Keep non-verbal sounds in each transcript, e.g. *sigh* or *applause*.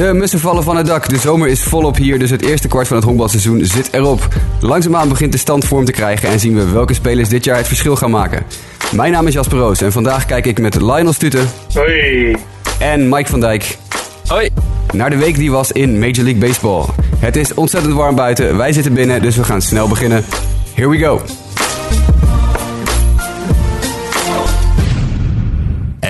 De mussen vallen van het dak. De zomer is volop hier, dus het eerste kwart van het honkbalseizoen zit erop. Langzaamaan begint de stand vorm te krijgen en zien we welke spelers dit jaar het verschil gaan maken. Mijn naam is Jasper Roos en vandaag kijk ik met Lionel Stuten Hoi. en Mike van Dijk Hoi. naar de week die was in Major League Baseball. Het is ontzettend warm buiten, wij zitten binnen, dus we gaan snel beginnen. Here we go.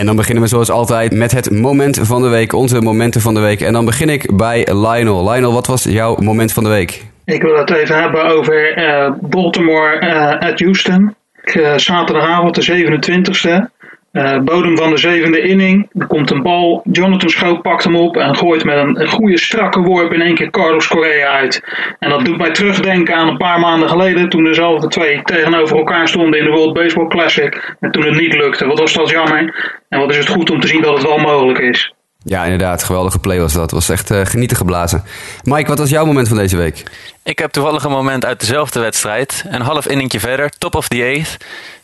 En dan beginnen we zoals altijd met het moment van de week, onze momenten van de week. En dan begin ik bij Lionel. Lionel, wat was jouw moment van de week? Ik wil het even hebben over eh, Baltimore eh at Houston. Eh, zaterdagavond de 27e. Eh, bodem van de zevende inning. Er komt een bal. Jonathan Schoop pakt hem op en gooit met een, een goede strakke worp in één keer Carlos Correa uit. En dat doet mij terugdenken aan een paar maanden geleden toen dezelfde twee tegenover elkaar stonden in de World Baseball Classic. En toen het niet lukte. Wat was dat jammer. En wat is het goed om te zien dat het wel mogelijk is. Ja, inderdaad, geweldige play was dat. was echt eh, genieten geblazen. Mike, wat was jouw moment van deze week? Ik heb toevallig een moment uit dezelfde wedstrijd. Een half inningje verder, top of the eighth.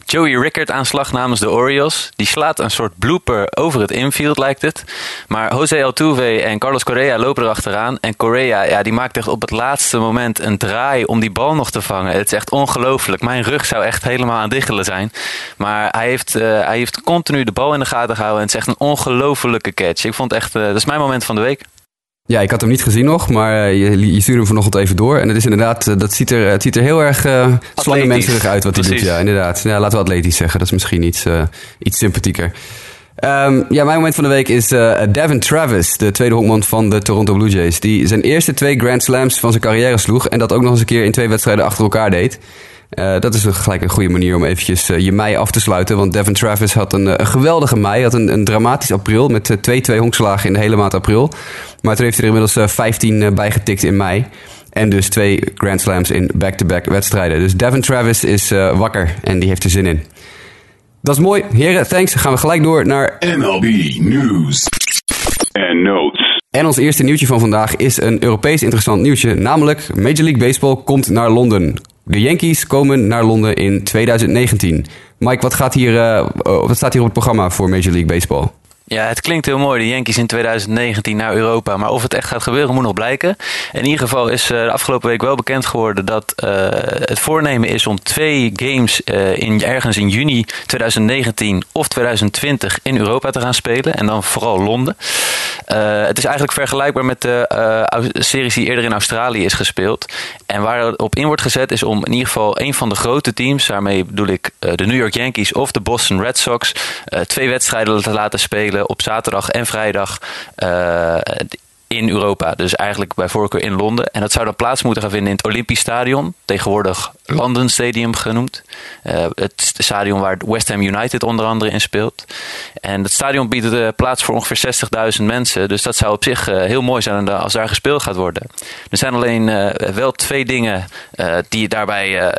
Joey Rickard aanslag namens de Orioles. Die slaat een soort blooper over het infield, lijkt het. Maar Jose Altuve en Carlos Correa lopen erachteraan. En Correa, ja, die maakt echt op het laatste moment een draai om die bal nog te vangen. Het is echt ongelooflijk. Mijn rug zou echt helemaal aan diggelen zijn. Maar hij heeft, eh, hij heeft continu de bal in de gaten gehouden. En het is echt een ongelofelijke catch. Ik vond echt, eh, dat is mijn moment van de week. Ja, ik had hem niet gezien nog, maar eh, je, je stuurde hem vanochtend even door. En het is inderdaad, eh, dat ziet er, het ziet er heel erg uh, slangenmenserig uit wat hij doet. Ja, inderdaad. Ja, laten we atletisch zeggen, dat is misschien iets, eh, iets sympathieker. Ehm, ja, mijn moment van de week is eh, Devin Travis, de tweede honkman van de Toronto Blue Jays. Die zijn eerste twee Grand Slams van zijn carrière sloeg en dat ook nog eens een keer in twee wedstrijden achter elkaar deed. Eh, dat is een- gelijk een goede manier om eventjes eh, je mei af te sluiten. Want Devin Travis had een, eh, een geweldige mei. Had een, een dramatisch april met twee twee honkslagen in de hele maand april. Maar toen heeft hij er inmiddels eh, 15 eh, bij getikt in mei. En dus twee Grand Slams in back-to-back wedstrijden. Dus Devin Travis is wakker en die heeft er zin in. Dat is mooi. Heren, thanks. Dan gaan we gelijk door naar... MLB news and notes. En ons eerste nieuwtje van vandaag is een Europees interessant nieuwtje. Namelijk, Major League Baseball komt naar Londen. De Yankees komen naar Londen in 2019. Mike, wat, gaat hier, eh, wat staat hier op het programma voor Major League Baseball? Ja, het klinkt heel mooi, de Yankees in 2019 naar Europa. Maar of het echt gaat gebeuren, moet nog blijken. In ieder geval is eh, de afgelopen week wel bekend geworden dat eh, het voornemen is om twee games eh, in, ergens in juni 2019 of 2020 in Europa te gaan spelen. En dan vooral Londen. Het is eigenlijk vergelijkbaar met de series die eerder in Australië is gespeeld. En waar het op in wordt gezet is om in ieder geval een van de grote teams, daarmee bedoel ik de New York Yankees of de Boston Red Sox, twee wedstrijden te laten spelen op zaterdag en vrijdag. eh, in Europa, dus eigenlijk bij voorkeur in Londen. En dat zou dan plaats moeten gaan vinden in het Olympisch Stadion, tegenwoordig London Stadium genoemd. Eh, het stadion waar West Ham United onder andere in speelt. En het stadion biedt eh, plaats voor ongeveer 60.000 mensen, dus dat zou op zich heel mooi zijn als daar gespeeld gaat worden. Er zijn alleen wel twee dingen die daarbij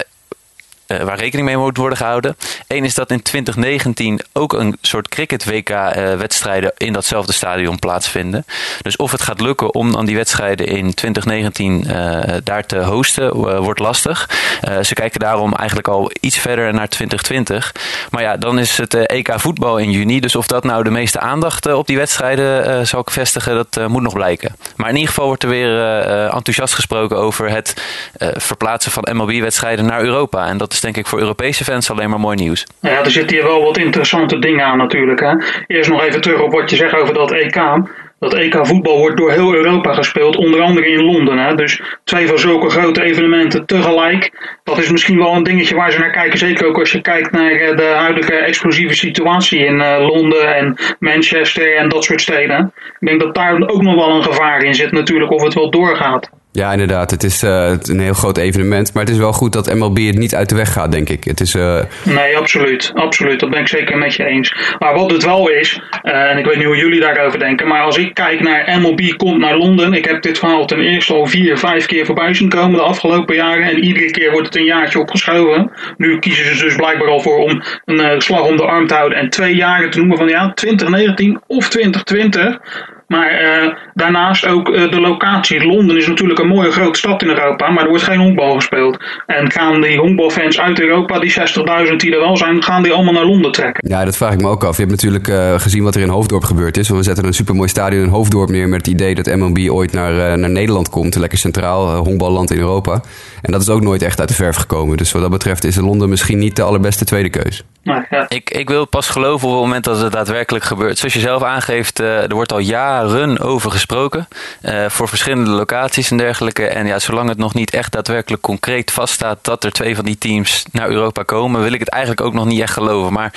eh, eh, waar rekening mee moet worden gehouden. Eén is dat in 2019 ook een soort cricket-WK-wedstrijden in datzelfde stadion plaatsvinden. Dus of het gaat lukken om dan die wedstrijden in 2019 eh, daar te hosten, eh, wordt lastig. Eh, ze kijken daarom eigenlijk al iets verder naar 2020. Maar ja, dan is het eh, EK voetbal in juni. Dus of dat nou de meeste aandacht eh, op die wedstrijden eh, zal vestigen, dat eh, moet nog blijken. Maar in ieder geval wordt er weer eh, eh, enthousiast gesproken over het eh, verplaatsen van MLB-wedstrijden naar Europa. En dat denk ik voor Europese fans alleen maar mooi nieuws. Ja, er zitten hier wel wat interessante dingen aan natuurlijk. Hè. Eerst nog even terug op wat je zegt over dat EK. Dat EK voetbal wordt door heel Europa gespeeld, onder andere in Londen. Hè. Dus twee van zulke grote evenementen tegelijk. Dat is misschien wel een dingetje waar ze naar kijken. Zeker ook als je kijkt naar eh, de huidige explosieve situatie in eh, Londen en Manchester en dat soort steden. Ik denk dat daar ook nog wel een gevaar in zit natuurlijk of het wel doorgaat. Ja, inderdaad. Het is eh, een heel groot evenement. Maar het is wel goed dat MLB het niet uit de weg gaat, denk ik. Het is, eh, Nee, absoluut. Absoluut. Dat ben ik zeker met je eens. Maar wat het wel is, eh, en ik weet niet hoe jullie daarover denken, maar als ik kijk naar MLB komt naar Londen, ik heb dit verhaal ten eerste al vier, vijf keer voorbij zien komen de afgelopen jaren en iedere keer wordt het een jaartje opgeschoven. Nu kiezen ze dus blijkbaar al voor om een eh, slag om de arm te houden en twee jaren te noemen van ja, 2019 of 2020. Maar uh, daarnaast ook uh, de locatie. Londen is natuurlijk een mooie grote stad in Europa, maar er wordt geen honkbal gespeeld. En gaan die honkbalfans uit Europa, die 60.000 die er wel zijn, gaan die allemaal naar Londen trekken? Ja, dat vraag ik me ook af. Je hebt natuurlijk uh, gezien wat er in Hoofddorp gebeurd is. Want we zetten een supermooi stadion in Hoofddorp neer met het idee dat MLB ooit naar, naar Nederland komt. Lekker centraal, honkballand in Europa. En dat is ook nooit echt uit de verf gekomen. Dus wat dat betreft is Londen misschien niet de allerbeste tweede keus. Ja. ik, ik wil pas geloven op het moment dat het daadwerkelijk gebeurt. Zoals je zelf aangeeft, er wordt al jaren over gesproken. Uh, voor verschillende locaties en dergelijke. En ja, zolang het nog niet echt daadwerkelijk concreet vaststaat dat er twee van die teams naar Europa komen, wil ik het eigenlijk ook nog niet echt geloven. Maar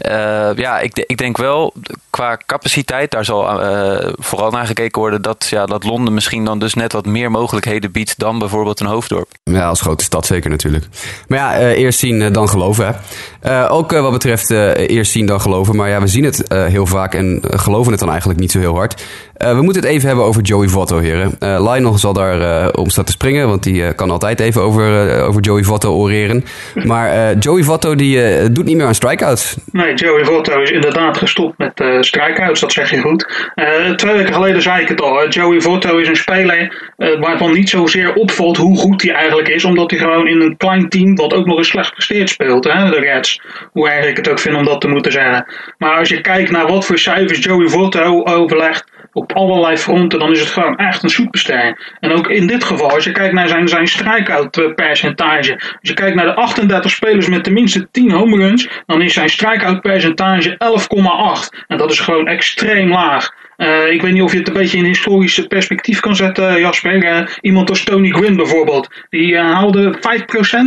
uh, ja, ik, ik, denk wel qua capaciteit, daar zal uh, vooral naar gekeken worden dat, ja, dat Londen misschien dan dus net wat meer mogelijkheden biedt dan bijvoorbeeld een hoofddorp. Ja, als grote stad zeker natuurlijk. Maar ja, eerst zien dan geloven. Hè. ook wat betreft eerst zien dan geloven. Maar ja, we zien het heel vaak en geloven het dan eigenlijk niet zo heel hard. Uh, we moeten het even hebben over Joey Votto, heren. Uh, Lionel zal daar uh, om staan te springen, want die kan altijd even over, over Joey Votto oreren. *laughs* Maar Joey Votto die doet niet meer aan strikeouts. Nee, Joey Votto is inderdaad gestopt met strikeouts, dat zeg je goed. twee weken geleden zei ik het al, Joey Votto is een speler waarvan niet zozeer opvalt hoe goed hij eigenlijk is, omdat hij gewoon in een klein team, wat ook nog eens slecht presteert, speelt, hè, de Reds. Hoe erg ik het ook vind om dat te moeten zeggen. Maar als je kijkt naar wat voor cijfers Joey Votto overlegt, op allerlei fronten, dan is het gewoon echt een superster. En ook in dit geval, als je kijkt naar zijn, zijn strikeout percentage. Als je kijkt naar de 38 spelers met tenminste 10 home runs, dan is zijn strikeout percentage 11,8. En dat is gewoon extreem laag. Uh, ik weet niet of je het een beetje in historisch perspectief kan zetten, Jasper. Uh, iemand als Tony Gwynn bijvoorbeeld. Die haalde 5%,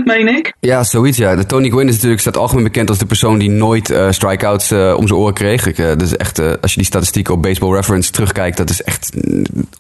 meen ik. Ja, zoiets ja. De Tony Gwynn is natuurlijk, staat algemeen bekend als de persoon die nooit strikeouts om zijn oren kreeg. Ik, echt, als je die statistieken op Baseball Reference terugkijkt, dat is echt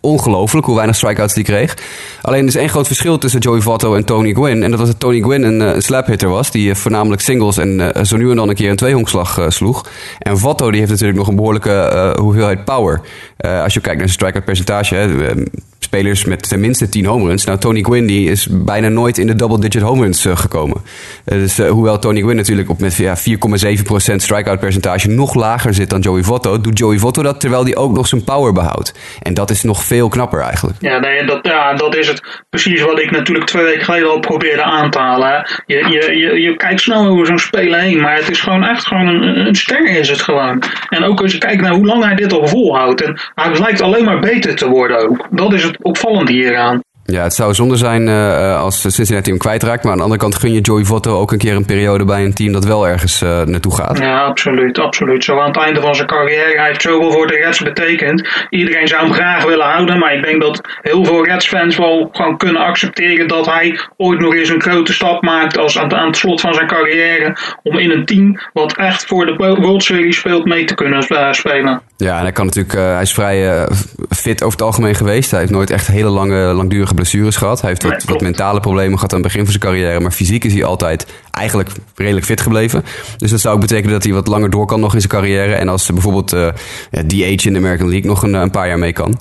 ongelooflijk hoe weinig strikeouts die kreeg. Alleen er is één groot verschil tussen Joey Votto en Tony Gwynn. En dat was dat Tony Gwynn een, slap hitter was, die voornamelijk singles en zo nu en dan een keer een tweehonkslag sloeg. En Votto die heeft natuurlijk nog een behoorlijke hoeveelheid power. Uh, als je kijkt naar zijn strikeout percentage, hè, spelers met tenminste 10 home runs. Nou, Tony Gwynn is bijna nooit in de double-digit home runs uh, gekomen. Uh, dus hoewel Tony Gwynn natuurlijk op met ja, 4,7% strikeout percentage nog lager zit dan Joey Votto, doet Joey Votto dat terwijl hij ook nog zijn power behoudt. En dat is nog veel knapper eigenlijk. Ja, nee, dat, ja, dat is het precies wat ik natuurlijk twee weken geleden al probeerde aan te halen. Je, je, je, je kijkt snel over zo'n speler heen, maar het is gewoon echt gewoon een, een ster is het gewoon. En ook als je kijkt naar hoe lang hij dit al volhoudt. En hij lijkt alleen maar beter te worden ook. Dat is het opvallende hieraan. Ja, het zou zonde zijn uh, als Cincinnati hem kwijtraakt. Maar aan de andere kant gun je Joey Votto ook een keer een periode bij een team dat wel ergens uh, naartoe gaat. Ja, absoluut, absoluut. Zo aan het einde van zijn carrière. Hij heeft zoveel voor de Reds betekend. Iedereen zou hem graag willen houden. Maar ik denk dat heel veel Reds-fans wel gewoon kunnen accepteren dat hij ooit nog eens een grote stap maakt als aan, aan het slot van zijn carrière. Om in een team wat echt voor de World Series speelt mee te kunnen uh, spelen. Ja, en hij kan natuurlijk, hij is vrij fit over het algemeen geweest. Hij heeft nooit echt hele lange, langdurige blessures gehad. Hij heeft wat, wat, mentale problemen gehad aan het begin van zijn carrière. Maar fysiek is hij altijd eigenlijk redelijk fit gebleven. Dus dat zou ook betekenen dat hij wat langer door kan nog in zijn carrière. En als bijvoorbeeld uh, ja, DH in de American League nog een, een paar jaar mee kan.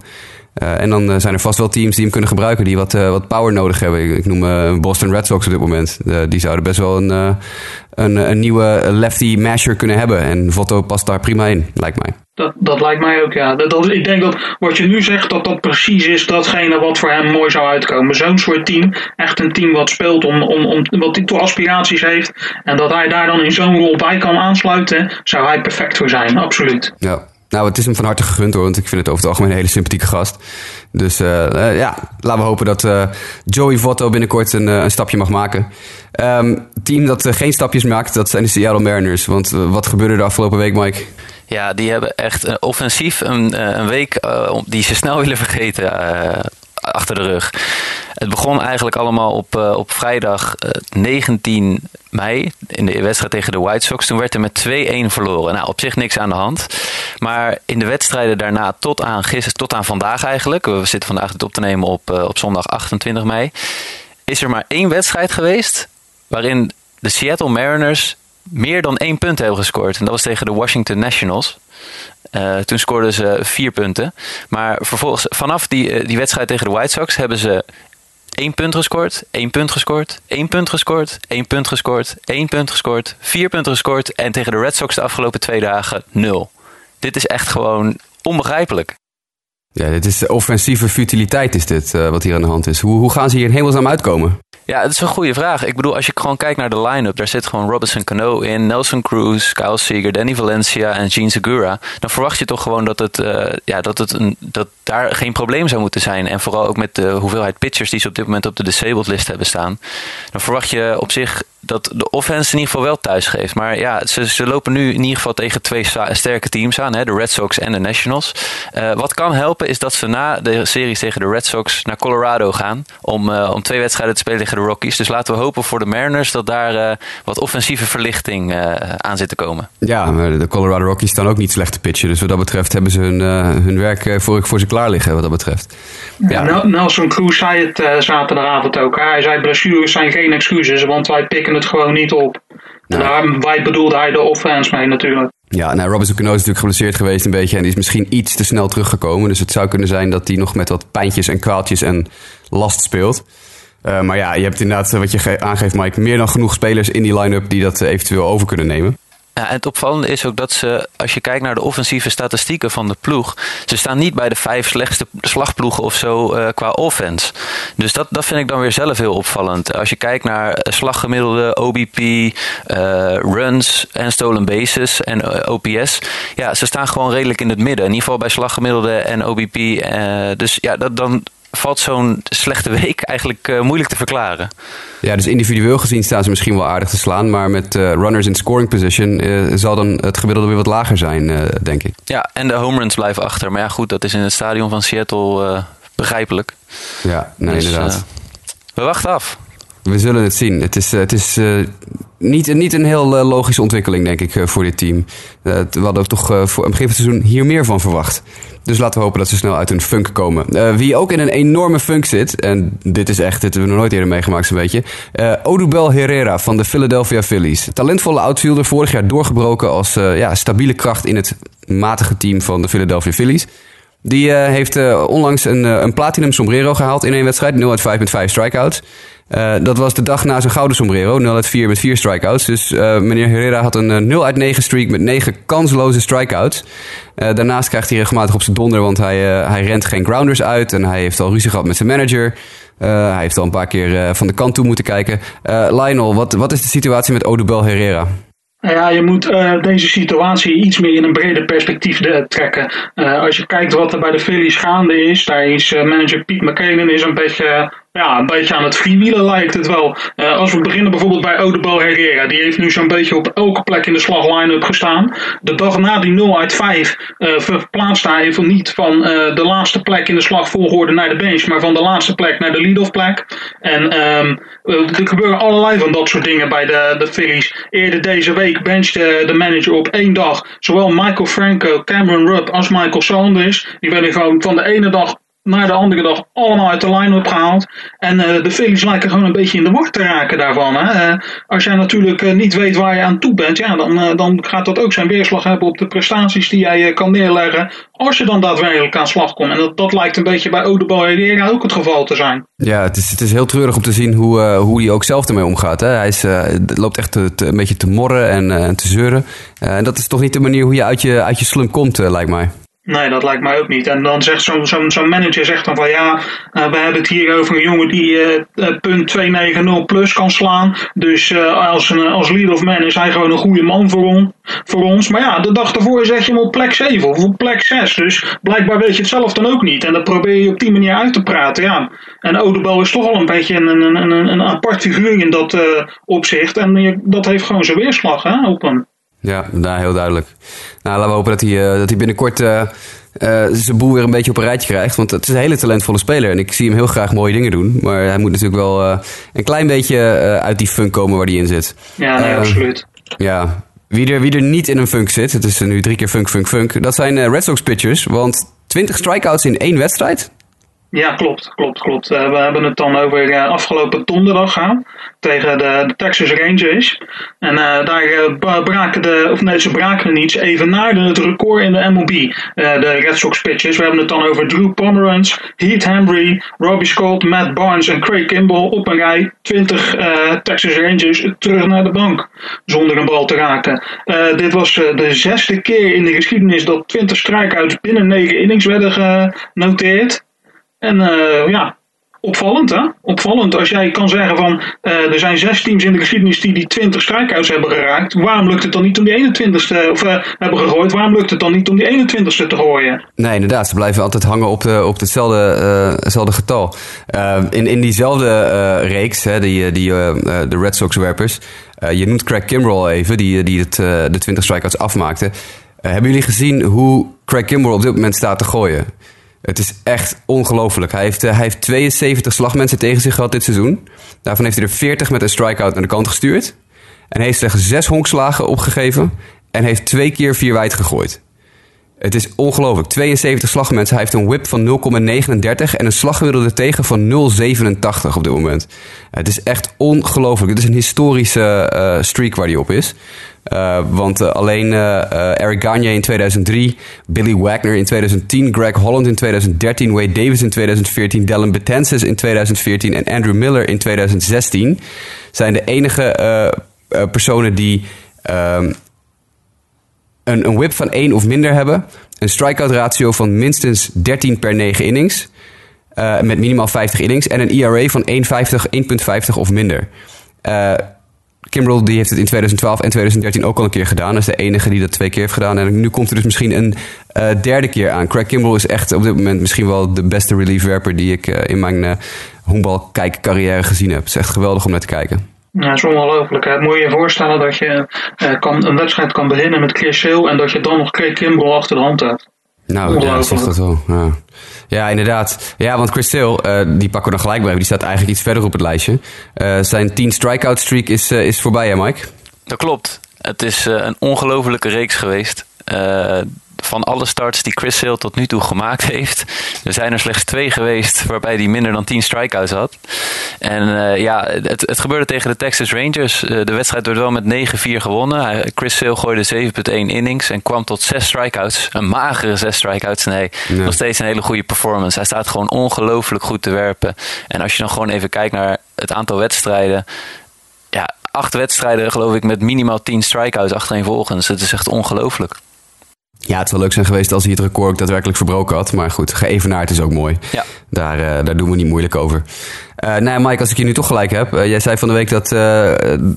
Uh, en dan zijn er vast wel teams die hem kunnen gebruiken, die wat, uh, wat power nodig hebben. Ik noem Boston Red Sox op dit moment. die zouden best wel een, een, een, nieuwe lefty masher kunnen hebben. En Votto past daar prima in, lijkt mij. Dat, dat lijkt mij ook, ja. Ik denk dat wat je nu zegt, dat dat precies is datgene wat voor hem mooi zou uitkomen. Zo'n soort team, echt een team wat speelt om, om, om wat die toch aspiraties heeft. En dat hij daar dan in zo'n rol bij kan aansluiten, zou hij perfect voor zijn, absoluut. Ja. Nou, het is hem van harte gegund hoor, want ik vind het over het algemeen een hele sympathieke gast. Dus uh, uh, ja, laten we hopen dat uh, Joey Votto binnenkort een, een stapje mag maken. Um, team dat geen stapjes maakt, dat zijn de Seattle Mariners. Want wat gebeurde de afgelopen week, Mike? Ja, die hebben echt offensief een, een week die ze snel *laughs* willen vergeten achter de rug. Het begon eigenlijk allemaal op, op vrijdag uh, 19 mei in de wedstrijd tegen de White Sox. Toen werd er met 2-1 verloren. Nou, op zich niks aan de hand. Maar in de wedstrijden daarna tot aan, gisteren, tot aan vandaag eigenlijk... we zitten vandaag het op te nemen op, op zondag 28 mei... is er maar één wedstrijd geweest... waarin de Seattle Mariners meer dan één punt hebben gescoord. En dat was tegen de Washington Nationals. Uh, toen scoorden ze vier punten. Maar vervolgens, vanaf die, die wedstrijd tegen de White Sox hebben ze één punt gescoord, één punt gescoord, één punt gescoord, één punt gescoord, één punt gescoord, vier punten gescoord. En tegen de Red Sox de afgelopen twee dagen nul. Dit is echt gewoon onbegrijpelijk. Ja, dit is offensieve futiliteit is dit, uh, wat hier aan de hand is. Hoe, hoe gaan ze hier in hemelsnaam uitkomen? Ja, dat is een goede vraag. Ik bedoel, als je gewoon kijkt naar de line-up, daar zit gewoon Robinson Cano in, Nelson Cruz, Kyle Seager, Danny Valencia en Gene Segura. Dan verwacht je toch gewoon dat, het, uh, ja, dat, het een, dat daar geen probleem zou moeten zijn. En vooral ook met de hoeveelheid pitchers die ze op dit moment op de disabled list hebben staan. Dan verwacht je op zich dat de offense in ieder geval wel thuis geeft. Maar ja, ze, ze lopen nu in ieder geval tegen twee sterke teams aan, hè, de Red Sox en de Nationals. Uh, wat kan helpen is dat ze na de series tegen de Red Sox naar Colorado gaan om, uh, om twee wedstrijden te spelen tegen de Rockies. Dus laten we hopen voor de Mariners dat daar uh, wat offensieve verlichting aan zit te komen. Ja, maar de Colorado Rockies staan ook niet slecht te pitchen. Dus wat dat betreft hebben ze hun, hun werk voor, voor ze klaar liggen, wat dat betreft. Ja. Nelson Cruz zei het zaterdagavond ook. Hij zei blessures zijn geen excuses, want wij pikken het gewoon niet op. En daar wij bedoelde hij de offense mee natuurlijk. Ja, nou, Robinson Cano is natuurlijk geblesseerd geweest een beetje en die is misschien iets te snel teruggekomen. Dus het zou kunnen zijn dat hij nog met wat pijntjes en kwaaltjes en last speelt. Uh, maar ja, je hebt inderdaad, wat je aangeeft Mike, meer dan genoeg spelers in die line-up die dat eventueel over kunnen nemen. Ja, en het opvallende is ook dat ze, als je kijkt naar de offensieve statistieken van de ploeg, ze staan niet bij de vijf slechtste slagploegen of zo uh, qua offense. Dus dat, dat vind ik dan weer zelf heel opvallend. Als je kijkt naar slaggemiddelde, OBP, uh, runs en stolen bases en OPS, ja, ze staan gewoon redelijk in het midden. In ieder geval bij slaggemiddelde en OBP. dus ja, dat, dan valt zo'n slechte week eigenlijk uh, moeilijk te verklaren. Ja, dus individueel gezien staan ze misschien wel aardig te slaan. Maar met uh, runners in scoring position uh, zal dan het gemiddelde weer wat lager zijn, denk ik. Ja, en de home runs blijven achter. Maar ja, goed, dat is in het stadion van Seattle begrijpelijk. Ja, nee, dus, inderdaad. we wachten af. We zullen het zien. Het is, het is niet, niet een heel logische ontwikkeling, denk ik, voor dit team. we hadden toch voor van het seizoen hier meer van verwacht. Dus laten we hopen dat ze snel uit hun funk komen. Wie ook in een enorme funk zit, en dit is echt, dit hebben we nog nooit eerder meegemaakt zo'n beetje. Odubel Herrera van de Philadelphia Phillies. Talentvolle outfielder, vorig jaar doorgebroken als ja, stabiele kracht in het matige team van de Philadelphia Phillies. Die heeft onlangs een, een platinum sombrero gehaald in één wedstrijd, 0 uit 5 met 5 strikeouts. Dat was de dag na zijn gouden sombrero. 0 uit 4 met 4 strikeouts. Dus meneer Herrera had een uh, 0 uit 9 streak met 9 kansloze strikeouts. daarnaast krijgt hij regelmatig op zijn donder, want hij, hij rent geen grounders uit. En hij heeft al ruzie gehad met zijn manager. hij heeft al een paar keer van de kant toe moeten kijken. Lionel, wat, wat is de situatie met Odubel Herrera? Nou ja, je moet uh, deze situatie iets meer in een breder perspectief de, trekken. Uh, als je kijkt wat er bij de Phillies gaande is, daar is manager Piet McKinnon is een beetje ja, een beetje aan het freewheelen lijkt het wel. Uh, als we beginnen bijvoorbeeld bij Odebo Herrera. Die heeft nu zo'n beetje op elke plek in de slag line-up gestaan. De dag na die 0 uit 5 uh, verplaatst hij even niet van uh, de laatste plek in de slagvolgorde naar de bench. Maar van de laatste plek naar de lead-off plek. En um, er gebeuren allerlei van dat soort dingen bij de, de Phillies. Eerder deze week benchte de manager op één dag. Zowel Michael Franco, Cameron Rupp als Michael Sanders. Die werden gewoon van de ene dag naar de andere dag allemaal uit de line-up gehaald. En uh, de Phillies lijken gewoon een beetje in de war te raken daarvan. Hè? Uh, als jij natuurlijk uh, niet weet waar je aan toe bent, ja, dan, dan gaat dat ook zijn weerslag hebben op de prestaties die jij kan neerleggen. Als je dan daadwerkelijk aan slag komt. En dat, dat lijkt een beetje bij Odebo Herrera ook het geval te zijn. Ja, het is, het is heel treurig om te zien hoe, hoe hij ook zelf ermee omgaat. Hè? Hij is, loopt echt een beetje te morren en te zeuren. en dat is toch niet de manier hoe je uit je, uit je slump komt, lijkt mij. Nee, dat lijkt mij ook niet. En dan zegt zo'n zo, zo manager zegt dan van ja, uh, we hebben het hier over een jongen die uh, punt 290 plus kan slaan. Dus als, een, als lead of man is hij gewoon een goede man voor, on, voor ons. Maar ja, de dag ervoor zet je hem op plek 7 of op plek 6. Dus blijkbaar weet je het zelf dan ook niet. En dat probeer je op die manier uit te praten. Ja. En Odebel is toch al een beetje een, een, een, een apart figuur in dat opzicht. En dat heeft gewoon zijn weerslag hè, op hem. Ja, nou, heel duidelijk. Nou, laten we hopen dat hij, uh, dat hij binnenkort uh, uh, zijn boel weer een beetje op een rijtje krijgt. Want het is een hele talentvolle speler. En ik zie hem heel graag mooie dingen doen. Maar hij moet natuurlijk wel een klein beetje uit die funk komen waar hij in zit. Ja, nee, absoluut. Ja, wie er, wie er niet in een funk zit, het is nu drie keer funk, funk, funk. Dat zijn Red Sox pitchers. Want 20 strikeouts in één wedstrijd. Ja, klopt, klopt, klopt. Uh, we hebben het dan over uh, afgelopen donderdag gaan tegen de, Texas Rangers. En uh, daar braken de, of nee, ze braken niet, ze evenaarden het record in de MLB. de Red Sox pitchers. We hebben het dan over Drew Pomeranz, Heath Hembry, Robbie Scott, Matt Barnes en Craig Kimball op een rij. 20 Texas Rangers terug naar de bank zonder een bal te raken. dit was de zesde keer in de geschiedenis dat 20 strikeouts binnen 9 innings werden genoteerd. En uh, ja, opvallend hè? Opvallend. Als jij kan zeggen van uh, er zijn zes teams in de geschiedenis die die 20 strikeouts hebben geraakt. Waarom lukt het dan niet om die 21ste of uh, hebben gegooid? Waarom lukt het dan niet om die 21ste te gooien? Nee, inderdaad. Ze blijven altijd hangen op, de, op hetzelfde, getal. in, in diezelfde reeks, hè, die, die, de Red Sox werpers. je noemt Craig Kimbrell even, die, die het, de 20 strikeouts afmaakte. hebben jullie gezien hoe Craig Kimbrell op dit moment staat te gooien? Het is echt ongelooflijk. Hij heeft, uh, hij heeft 72 slagmensen tegen zich gehad dit seizoen. Daarvan heeft hij er 40 met een strikeout naar de kant gestuurd. En heeft slechts zes honkslagen opgegeven. En heeft twee keer vier wijd gegooid. Het is ongelooflijk. 72 slagmensen. Hij heeft een whip van 0,39 en een slaggemiddelde tegen van 0,87 op dit moment. Het is echt ongelooflijk. Het is een historische uh, streak waar hij op is. Uh, want uh, alleen Eric Gagne in 2003, Billy Wagner in 2010, Greg Holland in 2013, Wade Davis in 2014, Dylan Betances in 2014 en Andrew Miller in 2016 zijn de enige personen die ehm, een, een whip van 1 of minder hebben. Een strikeout ratio van minstens 13 per 9 innings. Met minimaal 50 innings. En een ERA van 1,50 1,50 of minder. Kimbrel die heeft het in 2012 en 2013 ook al een keer gedaan. Dat is de enige die dat twee keer heeft gedaan. En nu komt er dus misschien een uh, derde keer aan. Craig Kimbrel is echt op dit moment misschien wel de beste reliefwerper die ik in mijn uh, gezien heb. Het is echt geweldig om naar te kijken. Ja, dat is ongelooflijk. Moet je je voorstellen dat je kan, een wedstrijd kan beginnen met Chris Hill en dat je dan nog Craig Kimbrell achter de hand hebt. Nou, ja, dat zegt dat wel. Ja. ja, inderdaad. Ja, want Chris uh, die pakken we dan gelijk bij. Die staat eigenlijk iets verder op het lijstje. Uh, zijn 10 strikeout streak is, is voorbij, hè Mike? Dat klopt. Het is een ongelofelijke reeks geweest van alle starts die Chris Sale tot nu toe gemaakt heeft. Er zijn er slechts twee geweest waarbij hij minder dan 10 strikeouts had. En uh, ja, het, het, gebeurde tegen de Texas Rangers. Uh, de wedstrijd werd wel met 9-4 gewonnen. Chris Sale gooide 7,1 innings en kwam tot 6 strikeouts. Een magere 6 strikeouts. Nee, ja. nog steeds een hele goede performance. Hij staat gewoon ongelooflijk goed te werpen. En als je dan gewoon even kijkt naar het aantal wedstrijden. Ja, acht wedstrijden geloof ik met minimaal 10 strikeouts achtereenvolgens. Het is echt ongelooflijk. Ja, het zou leuk zijn geweest als hij het record ook daadwerkelijk verbroken had. Maar goed, geëvenaard is ook mooi. Ja. Daar, uh, daar doen we niet moeilijk over. Uh, nou ja, Mike, als ik je nu toch gelijk heb. Uh, jij zei van de week dat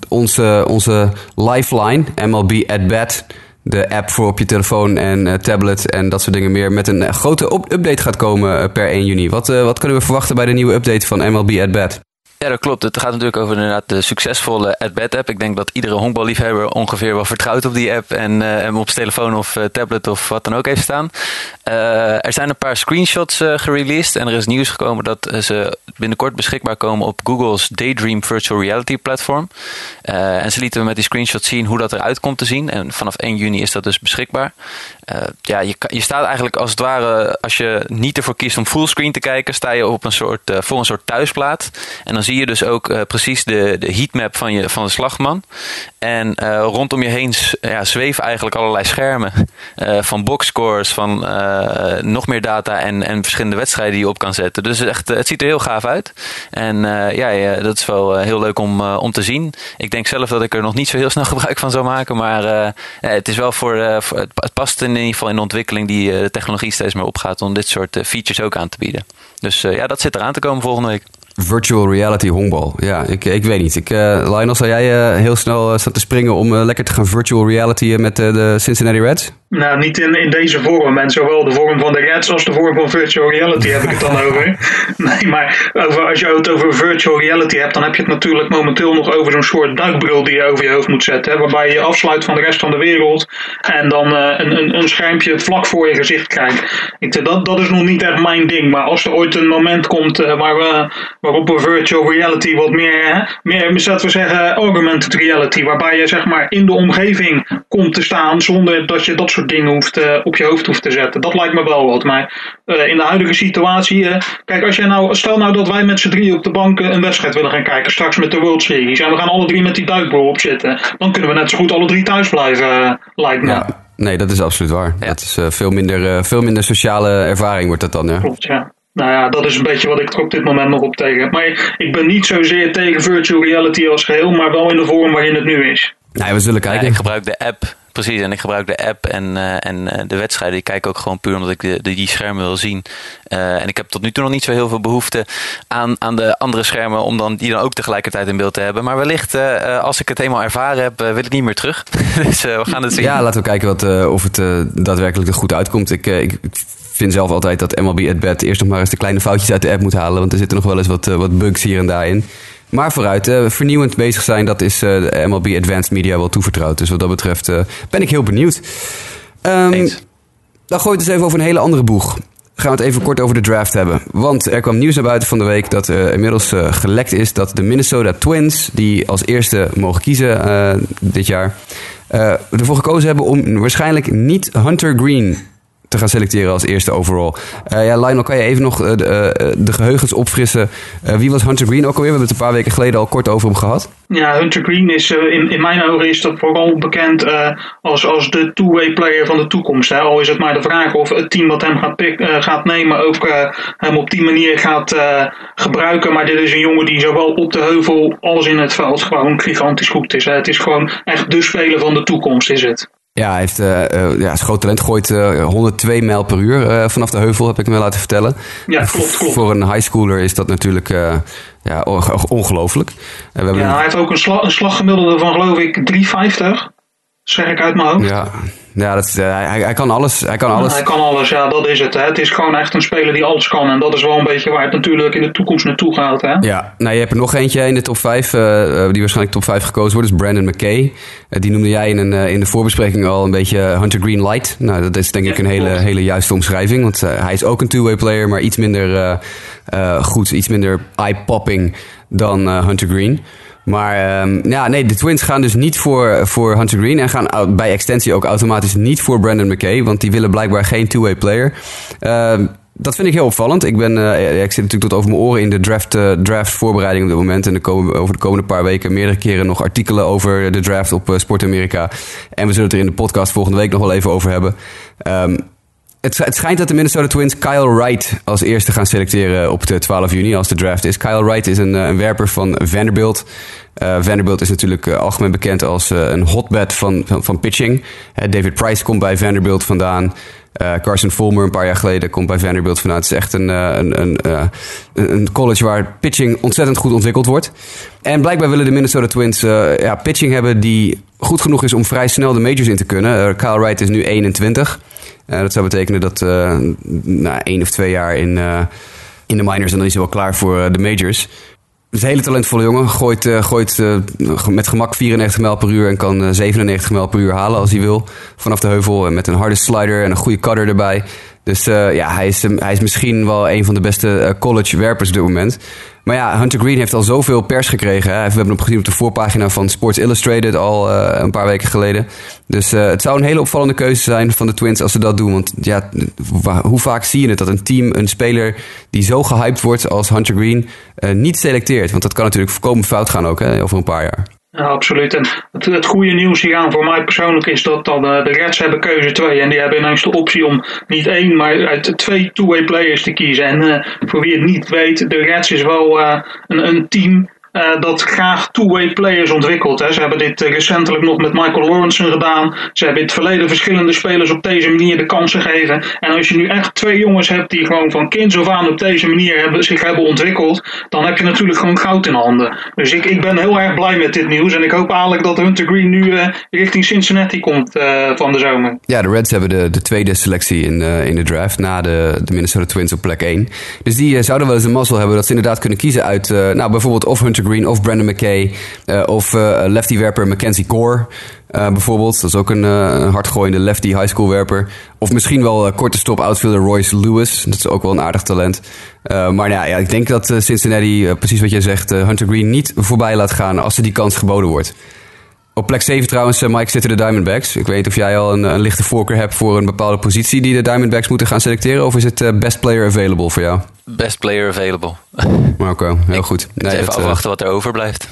onze, onze lifeline, MLB at Bat... de app voor op je telefoon en tablet en dat soort dingen meer... met een grote update gaat komen per 1 juni. Wat, wat kunnen we verwachten bij de nieuwe update van MLB at Bat? Ja, dat klopt. Het gaat natuurlijk over inderdaad de succesvolle AdBet app. Ik denk dat iedere honkballiefhebber ongeveer wel vertrouwt op die app en uh, hem op zijn telefoon of uh, tablet of wat dan ook heeft staan. Uh, er zijn een paar screenshots gereleased en er is nieuws gekomen dat ze binnenkort beschikbaar komen op Google's Daydream Virtual Reality platform. en ze lieten met die screenshots zien hoe dat eruit komt te zien. En vanaf 1 juni is dat dus beschikbaar. ja, je, je staat eigenlijk als het ware, als je niet ervoor kiest om fullscreen te kijken, sta je op een soort, voor een soort thuisplaat. En dan zie je dus ook uh, precies de, de heatmap van, je, van de slagman. En uh, rondom je heen ja, zweven eigenlijk allerlei schermen. Uh, van boxscores, van nog meer data en, en verschillende wedstrijden die je op kan zetten. Dus echt, het ziet er heel gaaf uit. En ja, ja, dat is wel heel leuk om, om te zien. Ik denk zelf dat ik er nog niet zo heel snel *laughs* gebruik van zou maken. Maar het is wel voor, voor het, past in ieder geval in de ontwikkeling die de technologie steeds meer opgaat om dit soort features ook aan te bieden. Dus ja, dat zit eraan te komen volgende week. Virtual reality honkbal. Ja, ik, ik weet niet. Ik, uh, Lionel, zou jij uh, heel snel uh, staan te springen om lekker te gaan virtual reality met de Cincinnati Reds? Nou, niet in, in deze vorm. En zowel de vorm van de Reds als de vorm van virtual reality heb ik het dan *laughs* over. Nee, maar over, als je het over virtual reality hebt, dan heb je het natuurlijk momenteel nog over zo'n soort duikbril die je over je hoofd moet zetten. Hè, waarbij je je afsluit van de rest van de wereld en dan een, een, een schermpje vlak voor je gezicht krijgt. Ik, dat, dat is nog niet echt mijn ding. Maar als er ooit een moment komt waar we waarop we virtual reality wat meer, hè, meer laten we zeggen, augmented reality, waarbij je zeg maar in de omgeving komt te staan zonder dat je dat soort soort dingen hoeft, uh, op je hoofd hoeft te zetten. Dat lijkt me wel wat. Maar uh, in de huidige situatie, uh, kijk, als jij nou, stel nou dat wij met z'n drie op de bank een wedstrijd willen gaan kijken, straks met de World Series, en we gaan alle drie met die duikbril op zitten, dan kunnen we net zo goed alle drie thuis blijven, lijkt me. Ja. Nee, dat is absoluut waar. Ja. Dat is veel, minder, veel minder sociale ervaring wordt dat dan. Ja. Klopt, ja. Nou ja, dat is een beetje wat ik er op dit moment nog op tegen heb. Maar ik ben niet zozeer tegen virtual reality als geheel, maar wel in de vorm waarin het nu is. Nee, we zullen kijken. Ja, ik gebruik de app, precies. En ik gebruik de app en, uh, en uh, de wedstrijden. Ik kijk ook gewoon puur omdat ik de, die schermen wil zien. Uh, en ik heb tot nu toe nog niet zo heel veel behoefte aan, aan de andere schermen om dan, die dan ook tegelijkertijd in beeld te hebben. Maar wellicht, als ik het eenmaal ervaren heb, wil ik niet meer terug. *laughs* dus we gaan het zien. Ja, laten we kijken wat, of het daadwerkelijk er goed uitkomt. Ik, ik vind zelf altijd dat MLB at Bat eerst nog maar eens de kleine foutjes uit de app moet halen. Want er zitten nog wel eens wat, wat bugs hier en daar in. Maar vooruit, uh, vernieuwend bezig zijn, dat is uh, de MLB Advanced Media wel toevertrouwd. Dus wat dat betreft uh, ben ik heel benieuwd. Um, dan gooi ik het eens even over een hele andere boeg. Gaan we het even kort over de draft hebben. Want er kwam nieuws naar buiten van de week dat inmiddels gelekt is dat de Minnesota Twins, die als eerste mogen kiezen dit jaar, ervoor gekozen hebben om waarschijnlijk niet Hunter Green te gaan selecteren als eerste overall. Uh, ja, Lionel, kan je even nog uh, de, uh, de, geheugens opfrissen? wie was Hunter Green ook alweer? We hebben het een paar weken geleden al kort over hem gehad. Ja, Hunter Green is in, in mijn ogen is dat vooral bekend als, als de two-way player van de toekomst. Hè. Al is het maar de vraag of het team dat hem gaat, pick, gaat nemen ook hem op die manier gaat gebruiken. Maar dit is een jongen die zowel op de heuvel als in het veld gewoon gigantisch goed is. Het is gewoon echt de speler van de toekomst is het. Ja, hij heeft, uh, uh, ja, is groot talent. Gooit uh, 102 mijl per uur vanaf de heuvel, heb ik me laten vertellen. Ja, klopt, klopt. Voor een highschooler is dat natuurlijk ja, ongelooflijk. ja, hij heeft ook een, slag, een slaggemiddelde van geloof ik 3,50. Zeg ik uit mijn hoofd. Ja, ja dat, uh, hij, hij, kan alles. Hij kan alles. hij kan alles, ja, dat is het. Hè. Het is gewoon echt een speler die alles kan. En dat is wel een beetje waar het natuurlijk in de toekomst naartoe gaat. Hè. Ja, nou, je hebt er nog eentje in de top 5, uh, die waarschijnlijk top 5 gekozen wordt. is Brandon McKay. Uh, die noemde jij in, een, in de voorbespreking al een beetje Hunter Green Light. Nou, dat is denk ik een hele, hele juiste omschrijving. Want hij is ook een two-way player, maar iets minder goed, iets minder eye-popping dan Hunter Green. Maar um, ja, nee, de Twins gaan dus niet voor, voor Hunter Green. En gaan bij extensie ook automatisch niet voor Brandon McKay. Want die willen blijkbaar geen two-way player. Uh, dat vind ik heel opvallend. Ik, ben, uh, ik zit natuurlijk tot over mijn oren in de draft, uh, draft voorbereiding op dit moment. En de komen, over de komende paar weken meerdere keren nog artikelen over de draft op uh, Sport Amerika. En we zullen het er in de podcast volgende week nog wel even over hebben. Um, het, schijnt dat de Minnesota Twins Kyle Wright als eerste gaan selecteren op de 12 juni als de draft is. Kyle Wright is een, eh, een werper van Vanderbilt. Uh, Vanderbilt is natuurlijk uh, algemeen bekend als een hotbed van, van, van pitching. David Price komt bij Vanderbilt vandaan. Carson Fulmer een paar jaar geleden komt bij Vanderbilt vandaan. Het is echt een, een, een, een college waar pitching ontzettend goed ontwikkeld wordt. En blijkbaar willen de Minnesota Twins ja, pitching hebben die goed genoeg is om vrij snel de majors in te kunnen. Kyle Wright is nu 21. Uh, dat zou betekenen dat uh, na één of twee jaar in, uh, in de minors... en dan is hij wel klaar voor de majors. Het een hele talentvolle jongen. Gooit, gooit met gemak 94 mijl per uur... en kan 97 mijl per uur halen als hij wil. Vanaf de heuvel met een harde slider en een goede cutter erbij. Dus uh, ja, hij is, hij is misschien wel een van de beste college werpers op dit moment. Maar ja, Hunter Green heeft al zoveel pers gekregen. We hebben hem gezien op de voorpagina van Sports Illustrated al een paar weken geleden. Dus het zou een hele opvallende keuze zijn van de Twins als ze dat doen. Want ja, hoe vaak zie je het dat een team een speler die zo gehyped wordt als Hunter Green niet selecteert? Want dat kan natuurlijk voorkomen fout gaan ook hè, over een paar jaar. Ja, absoluut. En het, goede nieuws hieraan voor mij persoonlijk is dat dan uh, de Reds hebben keuze twee. En die hebben ineens de optie om niet één, maar uit twee two-way players te kiezen. En uh, voor wie het niet weet, de Reds is wel uh, een, een team uh, dat graag two-way players ontwikkelt. Hè. Ze hebben dit uh, recentelijk nog met Michael Lawrence gedaan. Ze hebben in het verleden verschillende spelers op deze manier de kans gegeven. En als je nu echt twee jongens hebt die gewoon van kinds af aan op deze manier hebben, zich hebben ontwikkeld, dan heb je natuurlijk gewoon goud in handen. Dus ik, ik ben heel erg blij met dit nieuws. En ik hoop eigenlijk dat Hunter Green nu uh, richting Cincinnati komt van de zomer. Ja, de Reds hebben de, de tweede selectie in, in de draft na de, de Minnesota Twins op plek 1. Dus die zouden wel eens een mazzel hebben dat ze inderdaad kunnen kiezen uit, nou bijvoorbeeld of Hunter Green of Brandon McKay. Uh, of uh, lefty-werper Mackenzie Gore. Uh, bijvoorbeeld, dat is ook een, uh, hardgooiende lefty high school werper. Of misschien wel korte stop outfielder Royce Lewis. Dat is ook wel een aardig talent. maar ja, ja, ik denk dat Cincinnati, precies wat jij zegt, Hunter Green niet voorbij laat gaan als ze die kans geboden wordt. Op plek 7 trouwens, eh, Mike, zitten de Diamondbacks. Ik weet of jij al een, een lichte voorkeur hebt voor een bepaalde positie die de Diamondbacks moeten gaan selecteren. Of is het eh, best player available voor jou? Best player available. *laughs* Oké, heel goed. Nee, even dat, eh, afwachten wat er overblijft.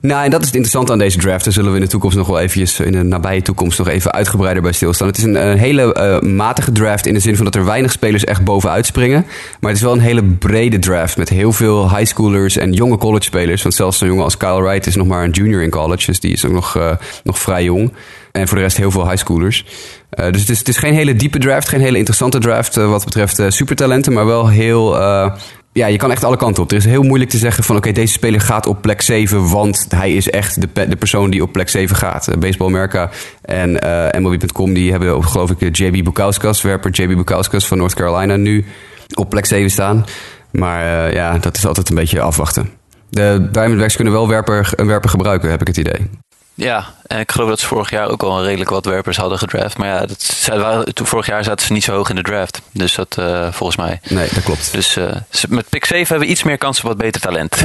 Nou, en dat is het interessante aan deze draft. Daar zullen we in de toekomst nog wel eventjes, in de nabije toekomst, nog even uitgebreider bij stilstaan. Het is een, een hele eh, matige draft in de zin van dat er weinig spelers echt bovenuit springen. Maar het is wel een hele brede draft met heel veel high schoolers en jonge college spelers. Want zelfs zo'n jongen als Kyle Wright is nog maar een junior in college, dus die is ook nog, eh, nog vrij jong. En voor de rest heel veel high schoolers. Eh, dus het is, het is geen hele diepe draft, geen hele interessante draft eh, wat betreft eh, supertalenten, maar wel heel. ja, je kan echt alle kanten op. Het is heel moeilijk te zeggen van oké, deze speler gaat op plek 7, want hij is echt de, de persoon die op plek 7 gaat. Uh, Baseball America en MLB.com die hebben geloof ik, JB Bukauskas, werper JB Bukauskas van North Carolina nu op plek 7 staan. Maar ja, dat is altijd een beetje afwachten. De Diamondbacks kunnen wel werper, een werper gebruiken, heb ik het idee. Ja, en ik geloof dat ze vorig jaar ook al een redelijk wat werpers hadden gedraft. Maar ja, dat, zij vorig jaar zaten ze niet zo hoog in de draft. Dus dat eh, volgens mij. Nee, dat klopt. Dus eh, met pick 7 hebben we iets meer kans op wat beter talent. *laughs*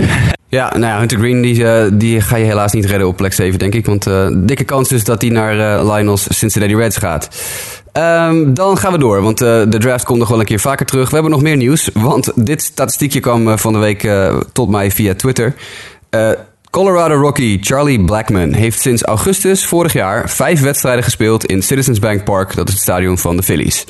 Ja, nou ja, Hunter Green die, eh, die ga je helaas niet redden op plek 7, denk ik. Want dikke kans dus dat hij naar Lionel's Cincinnati Reds gaat. Ehm, dan gaan we door, want de draft komt nog wel een keer vaker terug. We hebben nog meer nieuws, want dit statistiekje kwam van de week tot mij via Twitter. Colorado Rocky Charlie Blackman heeft sinds augustus vorig jaar vijf wedstrijden gespeeld in Citizens Bank Park. Dat is het stadion van de Phillies.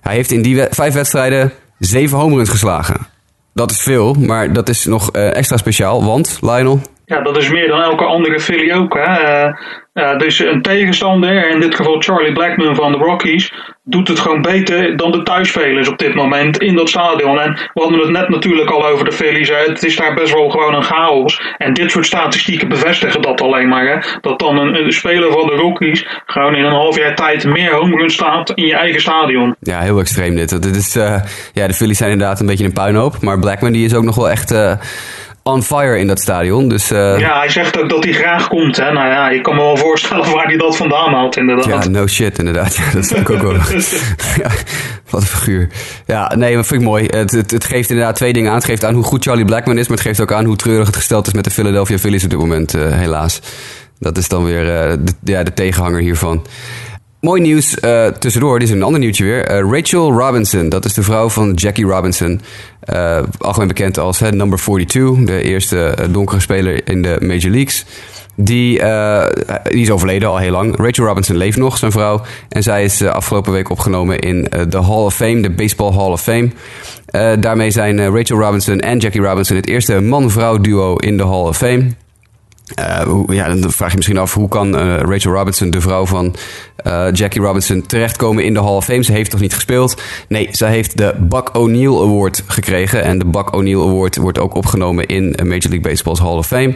Hij heeft in die vijf wedstrijden zeven homeruns geslagen. Dat is veel, maar dat is nog eh, extra speciaal, want Lionel... Ja, dat is meer dan elke andere Philly ook. Hè. Dus een tegenstander, in dit geval Charlie Blackman van de Rockies, doet het gewoon beter dan de thuisspelers op dit moment in dat stadion. En we hadden het net natuurlijk al over de Phillies. Het is daar best wel gewoon een chaos. En dit soort statistieken bevestigen dat alleen maar. Hè. Dat dan een, speler van de Rockies gewoon in een half jaar tijd meer homeruns staat in je eigen stadion. Ja, heel extreem dit. dit is, eh, ja, de Phillies zijn inderdaad een beetje een puinhoop. Maar Blackman die is ook nog wel echt on fire in dat stadion. Dus eh, Ja, hij zegt ook dat hij graag komt. Hè. Nou ja, je kan me wel voorstellen waar hij dat vandaan haalt inderdaad. ja, no shit inderdaad. *laughs* Ja, dat ik ook wel. *laughs* ja, wat een figuur. Ja, nee, dat vind ik mooi. Het, het, het geeft inderdaad twee dingen aan. Het geeft aan hoe goed Charlie Blackman is. Maar het geeft ook aan hoe treurig het gesteld is met de Philadelphia Phillies op dit moment. eh, helaas. Dat is dan weer eh, de, ja, de tegenhanger hiervan. Mooi nieuws eh, tussendoor, dit is een ander nieuwtje weer. Eh, Rachel Robinson, dat is de vrouw van Jackie Robinson. Eh, algemeen bekend als number 42, de eerste donkere speler in de Major Leagues. Die, die is overleden al heel lang. Rachel Robinson leeft nog, zijn vrouw. En zij is afgelopen week opgenomen in de Hall of Fame, de Baseball Hall of Fame. Daarmee zijn Rachel Robinson en Jackie Robinson het eerste man-vrouw duo in de Hall of Fame. Eh, ja, dan vraag je misschien af hoe kan eh, Rachel Robinson, de vrouw van eh, Jackie Robinson, terechtkomen in de Hall of Fame? Ze heeft toch niet gespeeld? Nee, zij heeft de Buck O'Neill Award gekregen. En de Buck O'Neill Award wordt ook opgenomen in Major League Baseball's Hall of Fame.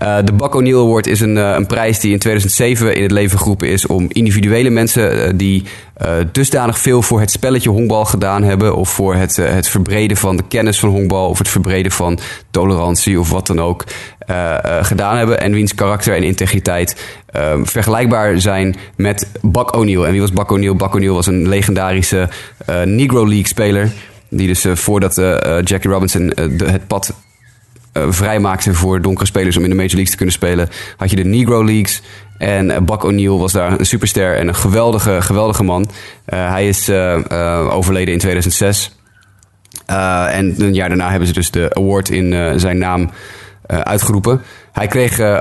Eh, de Buck O'Neill Award is een, eh, een prijs die in 2007 in het leven geroepen is om individuele mensen eh, die dusdanig veel voor het spelletje honkbal gedaan hebben, of voor het, het verbreden van de kennis van honkbal, of het verbreden van tolerantie of wat dan ook, gedaan hebben. En wiens karakter en integriteit eh, vergelijkbaar zijn met Buck O'Neill. En wie was Buck O'Neill? Buck O'Neill was een legendarische Negro League speler. Die dus voordat Jackie Robinson het pad vrijmaakte voor donkere spelers om in de Major Leagues te kunnen spelen, had je de Negro Leagues. En eh, Buck O'Neill was daar een superster en een geweldige, geweldige man. Eh, hij is eh, eh, overleden in 2006. Eh, en een jaar daarna hebben ze dus de award in eh, zijn naam eh, uitgeroepen. Hij kreeg eh,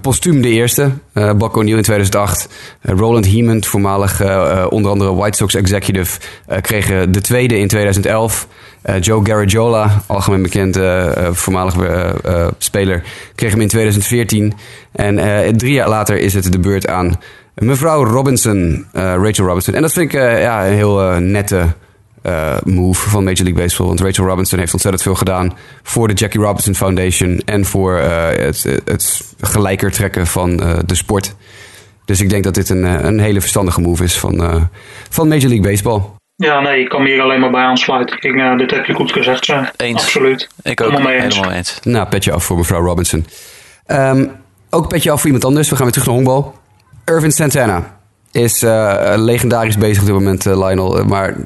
postuum de eerste, eh Buck O'Neill in 2008. Eh, Roland Heeman, voormalig eh, onder andere White Sox executive, kreeg de tweede in 2011. Eh, Joe Garagiola, algemeen bekend voormalig speler, kreeg hem in 2014. En drie jaar later is het de beurt aan mevrouw Robinson, Rachel Robinson. En dat vind ik ja, een heel nette eh, move van Major League Baseball. Want Rachel Robinson heeft ontzettend veel gedaan voor de Jackie Robinson Foundation en voor eh, het, het gelijker trekken van eh, de sport. Dus ik denk dat dit een, een hele verstandige move is van, eh, van Major League Baseball. Ja, nee, ik kan me hier alleen maar bij aansluiten. Ik, eh, dit heb je goed gezegd, zeg. Eens. Absoluut. Ik ook. Helemaal mee eens. Helemaal eens. Nou, petje af voor mevrouw Robinson. Ehm, ook petje af voor iemand anders. We gaan weer terug naar honkbal. Irvin Santana is eh, legendarisch bezig op dit moment, Lionel. Maar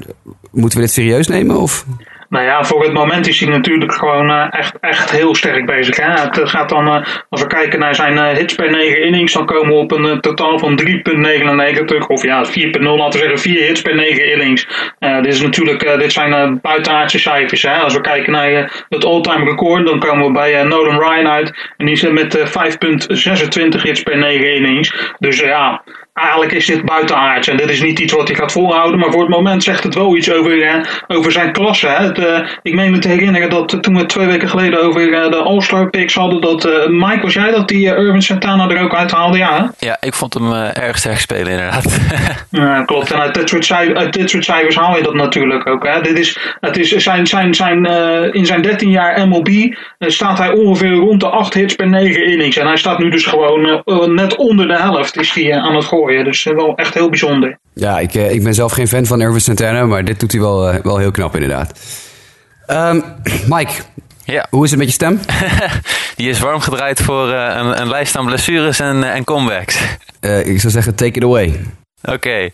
moeten we dit serieus nemen? Of? Nou ja, voor het moment is hij natuurlijk gewoon uh, echt, echt heel sterk bezig. Hè? Het gaat dan, uh, als we kijken naar zijn hits per 9 innings, dan komen we op een totaal van 3,99. Of ja, 4,0, laten we zeggen 4 hits per 9 innings. dit, is natuurlijk, dit zijn buitenaardse cijfers. Hè? Als we kijken naar het all-time record, dan komen we bij Nolan Ryan uit. En die zit met 5,26 hits per 9 innings. Dus ja eigenlijk is dit buitenaards en dit is niet iets wat hij gaat volhouden, maar voor het moment zegt het wel iets over, eh, over zijn klasse. Hè. Het, uh, ik meen me te herinneren dat toen we twee weken geleden over uh, de All-Star picks hadden, dat Mike, was jij dat die Urban Santana er ook uithaalde? Ja, ja ik vond hem erg sterk spelen inderdaad. *laughs* ja, klopt. En uit dit, soort cijfers, uit dit soort cijfers haal je dat natuurlijk ook. Hè. Dit is, het is zijn, zijn, zijn, in zijn 13 jaar MLB staat hij ongeveer rond de 8 hits per 9 innings. En hij staat nu dus gewoon net onder de helft is hij aan het gooien. Dus eh, wel echt heel bijzonder. Ja, ik, eh, ik ben zelf geen fan van Irvin Santana, maar dit doet hij wel, eh, wel heel knap inderdaad. Um, Mike, ja. Hoe is het met je stem? *laughs* Die is warm gedraaid voor een, een, lijst aan blessures en, en comebacks. ik zou zeggen, take it away. Oké.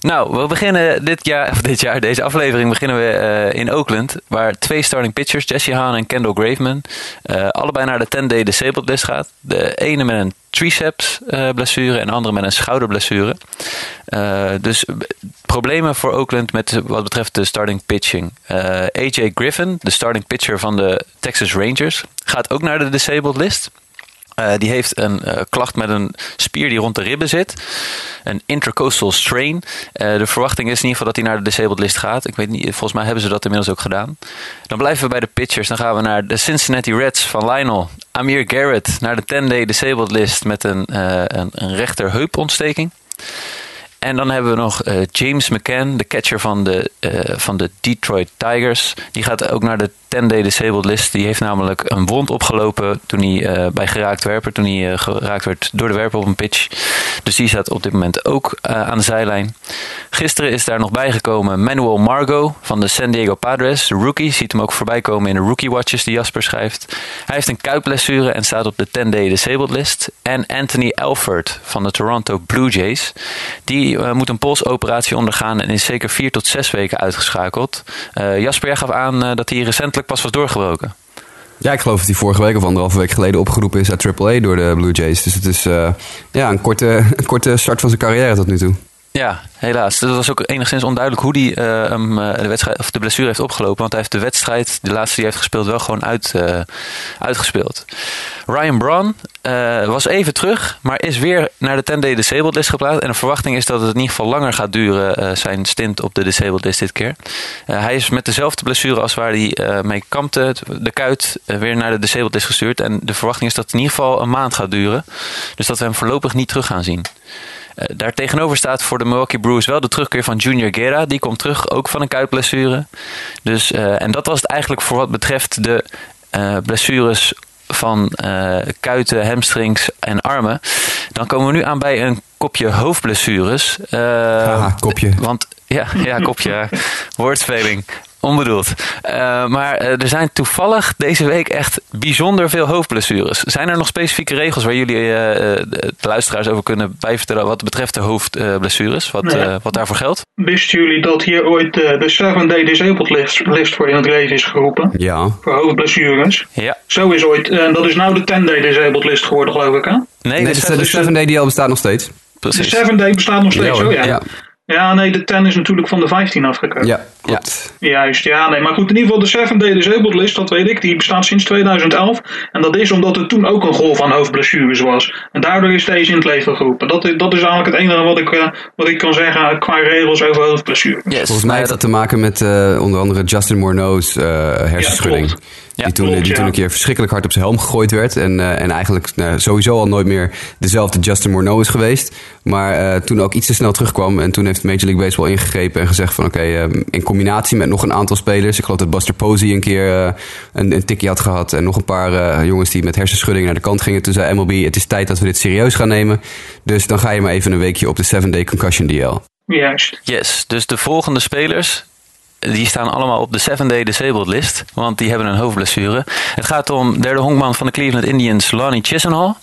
Nou, we beginnen dit jaar, of dit jaar, deze aflevering beginnen we uh, in Oakland. Waar twee starting pitchers, Jesse Hahn en Kendall Graveman, uh, allebei naar de 10-day disabled list gaat. De ene met een triceps uh, blessure en de andere met een schouderblessure. dus problemen voor Oakland met wat betreft de starting pitching. AJ Griffin, de starting pitcher van de Texas Rangers, gaat ook naar de disabled list. Uh, die heeft een uh, klacht met een spier die rond de ribben zit. Een intercostal strain. Uh, de verwachting is in ieder geval dat hij naar de disabled list gaat. Ik weet niet, volgens mij hebben ze dat inmiddels ook gedaan. Dan blijven we bij de pitchers. Dan gaan we naar de Cincinnati Reds van Lionel. Amir Garrett naar de 10-day disabled list met een, een, een rechterheupontsteking. En dan hebben we nog uh, James McCann, de catcher van de, uh, van de Detroit Tigers. Die gaat ook naar de 10-day disabled list. Die heeft namelijk een wond opgelopen toen hij uh, bij geraakt werper, toen hij geraakt werd door de werper op een pitch. Dus die staat op dit moment ook aan de zijlijn. Gisteren is daar nog bijgekomen Manuel Margot van de San Diego Padres, de rookie. Ziet hem ook voorbij komen in de rookie watches die Jasper schrijft. Hij heeft een kuitblessure en staat op de 10-day disabled list. En Anthony Alford van de Toronto Blue Jays. Die uh, moet een polsoperatie ondergaan en is zeker vier tot zes weken uitgeschakeld. Uh, Jasper, jij gaf aan uh, dat hij recentelijk pas was doorgebroken. Ja, ik geloof dat hij vorige week of anderhalve week geleden opgeroepen is uit AAA door de Blue Jays. Dus het is ja, een, korte, *laughs* een korte start van zijn carrière tot nu toe. Ja, helaas. Het was ook enigszins onduidelijk hoe hij uh, de, wedstrijd, of de blessure heeft opgelopen. Want hij heeft de wedstrijd, de laatste die hij heeft gespeeld, wel gewoon uit, uh, uitgespeeld. Ryan Braun uh, was even terug, maar is weer naar de 10-day disabled list geplaatst. En de verwachting is dat het in ieder geval langer gaat duren, zijn stint op de disabled list dit keer. hij is met dezelfde blessure als waar hij mee kampte, de kuit, weer naar de disabled list gestuurd. En de verwachting is dat het in ieder geval een maand gaat duren. Dus dat we hem voorlopig niet terug gaan zien. Daar tegenover staat voor de Milwaukee Brewers wel de terugkeer van Junior Guerra. Die komt terug, ook van een kuitblessure. Dus, en dat was het eigenlijk voor wat betreft de blessures van kuiten, hamstrings en armen. Dan komen we nu aan bij een kopje hoofdblessures. Haha, kopje. Want ja, ja kopje. *laughs* woordspeling. Onbedoeld. Uh, maar uh, er zijn toevallig deze week echt bijzonder veel hoofdblessures. Zijn er nog specifieke regels waar jullie uh, de luisteraars over kunnen bijvertellen wat betreft de hoofdblessures? wat, nee. wat daarvoor geldt? Wisten jullie dat hier ooit de 7-day disabled list, list voor in het leven is geroepen? Ja. Voor hoofdblessures? Ja. Zo is ooit, en dat is nou de 10-day disabled list geworden geloof ik hè? Nee, nee de 7-day die al bestaat nog steeds. Precies. De 7-day bestaat nog steeds, ja, oh ja. ja. Ja, nee, de 10 is natuurlijk van de 15 afgekomen. Ja, klopt. Ja. Juist, ja, nee. Maar goed, in ieder geval de 7 Day Disabled List, dat weet ik, die bestaat sinds 2011. En dat is omdat er toen ook een golf van hoofdblessures was. En daardoor is deze in het leven geroepen. Dat, dat is eigenlijk het enige wat ik, uh, wat ik kan zeggen qua regels over hoofdblessures. Yes. Volgens mij heeft dat te maken met uh, onder andere Justin Morneau's uh, hersenschudding. Ja, die, toen, klopt, die toen een keer verschrikkelijk hard op zijn helm gegooid werd. En, uh, en eigenlijk nou, sowieso al nooit meer dezelfde Justin Morneau is geweest. Maar uh, toen ook iets te snel terugkwam. En toen heeft Major League Baseball ingegrepen en gezegd van oké, okay, uh, in combinatie met nog een aantal spelers. Ik geloof dat Buster Posey een keer een, een tikje had gehad. En nog een paar jongens die met hersenschudding naar de kant gingen. Toen zei MLB, het is tijd dat we dit serieus gaan nemen. Dus dan ga je maar even een weekje op de 7-day concussion DL. Juist. Yes, dus de volgende spelers die staan allemaal op de 7-day disabled list. Want die hebben een hoofdblessure. Het gaat om derde honkman van de Cleveland Indians, Lonnie Chisenhall.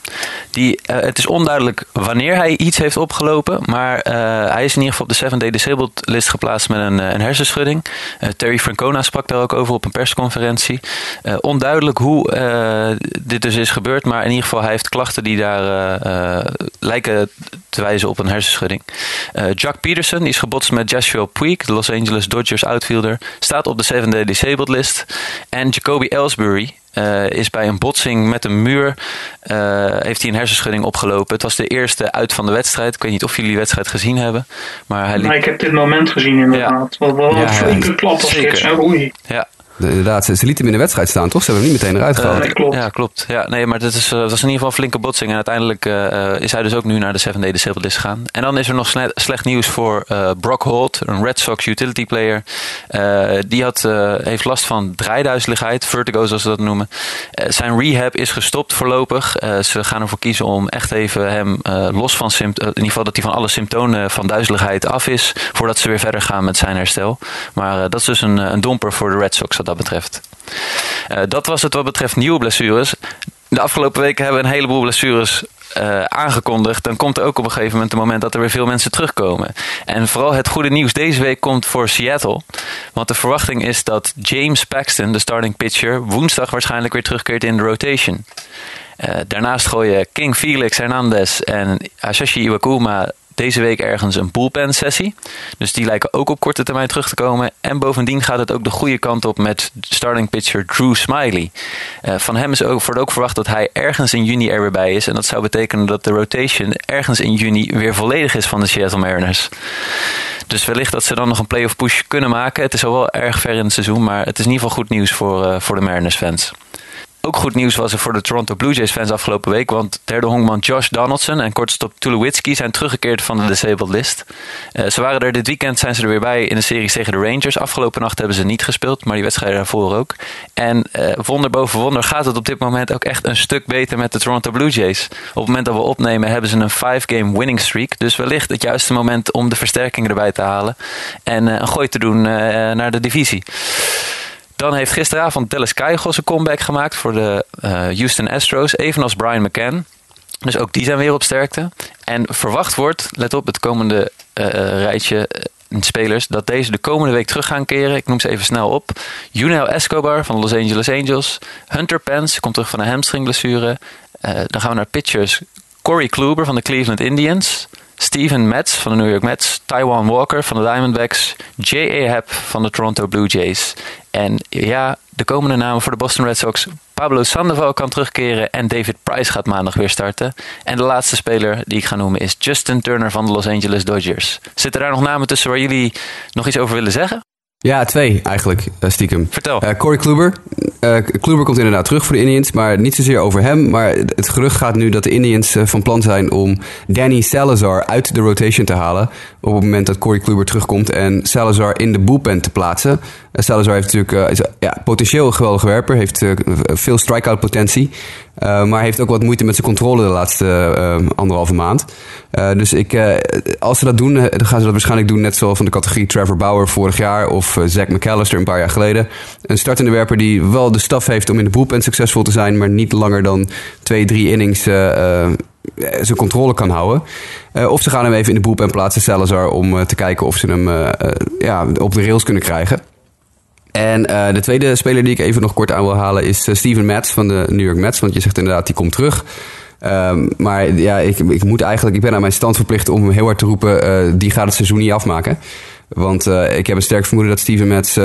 Die, uh, het is onduidelijk wanneer hij iets heeft opgelopen. Maar uh, hij is in ieder geval op de 7-day disabled list geplaatst met een, een hersenschudding. Terry Francona sprak daar ook over op een persconferentie. onduidelijk hoe dit dus is gebeurd. Maar in ieder geval hij heeft klachten die daar lijken te wijzen op een hersenschudding. Jack Peterson is gebotst met Joshua Puig, de Los Angeles Dodgers outfielder, staat op de 7-day disabled list. En Jacoby Ellsbury, uh, is bij een botsing met een muur. Uh, heeft hij een hersenschudding opgelopen. Het was de eerste uit van de wedstrijd. Ik weet niet of jullie die wedstrijd gezien hebben. Maar hij liep... ik heb dit moment gezien inderdaad. Ja. Wat, wat ja, een flinke klap als. Oei. Ja, Inderdaad, ze, ze lieten hem in de wedstrijd staan, toch? Ze hebben hem niet meteen eruit gehaald. Uh, klopt. Ja, klopt. Ja, nee, maar dat, is, uh, dat was in ieder geval een flinke botsing. En uiteindelijk uh, is hij dus ook nu naar de 7 Day Disabled List gegaan. En dan is er nog slecht nieuws voor Brock Holt, een Red Sox utility player. die had, heeft last van draaiduizeligheid, vertigo zoals ze dat noemen. zijn rehab is gestopt voorlopig. ze gaan ervoor kiezen om echt even hem los van symptomen, in ieder geval dat hij van alle symptomen van duizeligheid af is. Voordat ze weer verder gaan met zijn herstel. Maar dat is dus een, een domper voor de Red Sox dat betreft. Uh, dat was het wat betreft nieuwe blessures. De afgelopen weken hebben we een heleboel blessures uh, aangekondigd. Dan komt er ook op een gegeven moment een moment dat er weer veel mensen terugkomen. En vooral het goede nieuws deze week komt voor Seattle. Want de verwachting is dat James Paxton, de starting pitcher, woensdag waarschijnlijk weer terugkeert in de rotation. Uh, daarnaast gooien King Felix Hernandez en Asashi Iwakuma deze week ergens een bullpen sessie. Dus die lijken ook op korte termijn terug te komen. En bovendien gaat het ook de goede kant op met starting pitcher Drew Smiley. Uh, van hem is ook, wordt ook verwacht dat hij ergens in juni er weer bij is. En dat zou betekenen dat de rotation ergens in juni weer volledig is van de Seattle Mariners. Dus wellicht dat ze dan nog een playoff push kunnen maken. Het is al wel erg ver in het seizoen, maar het is in ieder geval goed nieuws voor, uh, voor de Mariners fans. Ook goed nieuws was er voor de Toronto Blue Jays fans afgelopen week. Want derde honkman Josh Donaldson en kortstop Tulowitzki zijn teruggekeerd van de disabled list. Uh, ze waren er dit weekend, zijn ze er weer bij in de serie tegen de Rangers. Afgelopen nacht hebben ze niet gespeeld, maar die wedstrijden daarvoor ook. En uh, wonder boven wonder gaat het op dit moment ook echt een stuk beter met de Toronto Blue Jays. Op het moment dat we opnemen hebben ze een 5-game winning streak. Dus wellicht het juiste moment om de versterkingen erbij te halen. En uh, een gooi te doen naar de divisie. Dan heeft gisteravond Dallas Keuchel een comeback gemaakt voor de uh, Houston Astros. Evenals Brian McCann. Dus ook die zijn weer op sterkte. En verwacht wordt, let op, het komende uh, rijtje spelers, dat deze de komende week terug gaan keren. Ik noem ze even snel op. Junel Escobar van de Los Angeles Angels. Hunter Pence komt terug van een hamstringblessure. Dan gaan we naar pitchers. Corey Kluber van de Cleveland Indians. Steven Metz van de New York Mets, Taiwan Walker van de Diamondbacks, J.A. Happ van de Toronto Blue Jays. En ja, de komende namen voor de Boston Red Sox. Pablo Sandoval kan terugkeren en David Price gaat maandag weer starten. En de laatste speler die ik ga noemen is Justin Turner van de Los Angeles Dodgers. Zitten daar nog namen tussen waar jullie nog iets over willen zeggen? Ja, twee eigenlijk, uh, stiekem. Vertel. Uh, Corey Kluber. Uh, Kluber komt inderdaad terug voor de Indians, maar niet zozeer over hem. Maar het gerucht gaat nu dat de Indians van plan zijn om Danny Salazar uit de rotation te halen. Op het moment dat Corey Kluber terugkomt en Salazar in de bullpen te plaatsen. Salazar heeft natuurlijk is, ja, potentieel een geweldige werper, heeft veel strikeout potentie. Uh, maar heeft ook wat moeite met zijn controle de laatste uh, anderhalve maand. Uh, dus ik, als ze dat doen, dan gaan ze dat waarschijnlijk doen net zoals van de categorie Trevor Bauer vorig jaar of Zach McAllister een paar jaar geleden. Een startende werper die wel de staf heeft om in de bullpen succesvol te zijn, maar niet langer dan twee, drie innings zijn controle kan houden. of ze gaan hem even in de bullpen plaatsen, Salazar, om te kijken of ze hem ja, op de rails kunnen krijgen. En uh, de tweede speler die ik even nog kort aan wil halen is uh, Steven Matz van de New York Mets. Want je zegt inderdaad, die komt terug. Um, maar ja, ik, ik, moet eigenlijk, ik ben aan mijn stand verplicht om heel hard te roepen, uh, die gaat het seizoen niet afmaken. Want ik heb een sterk vermoeden dat Steven Matz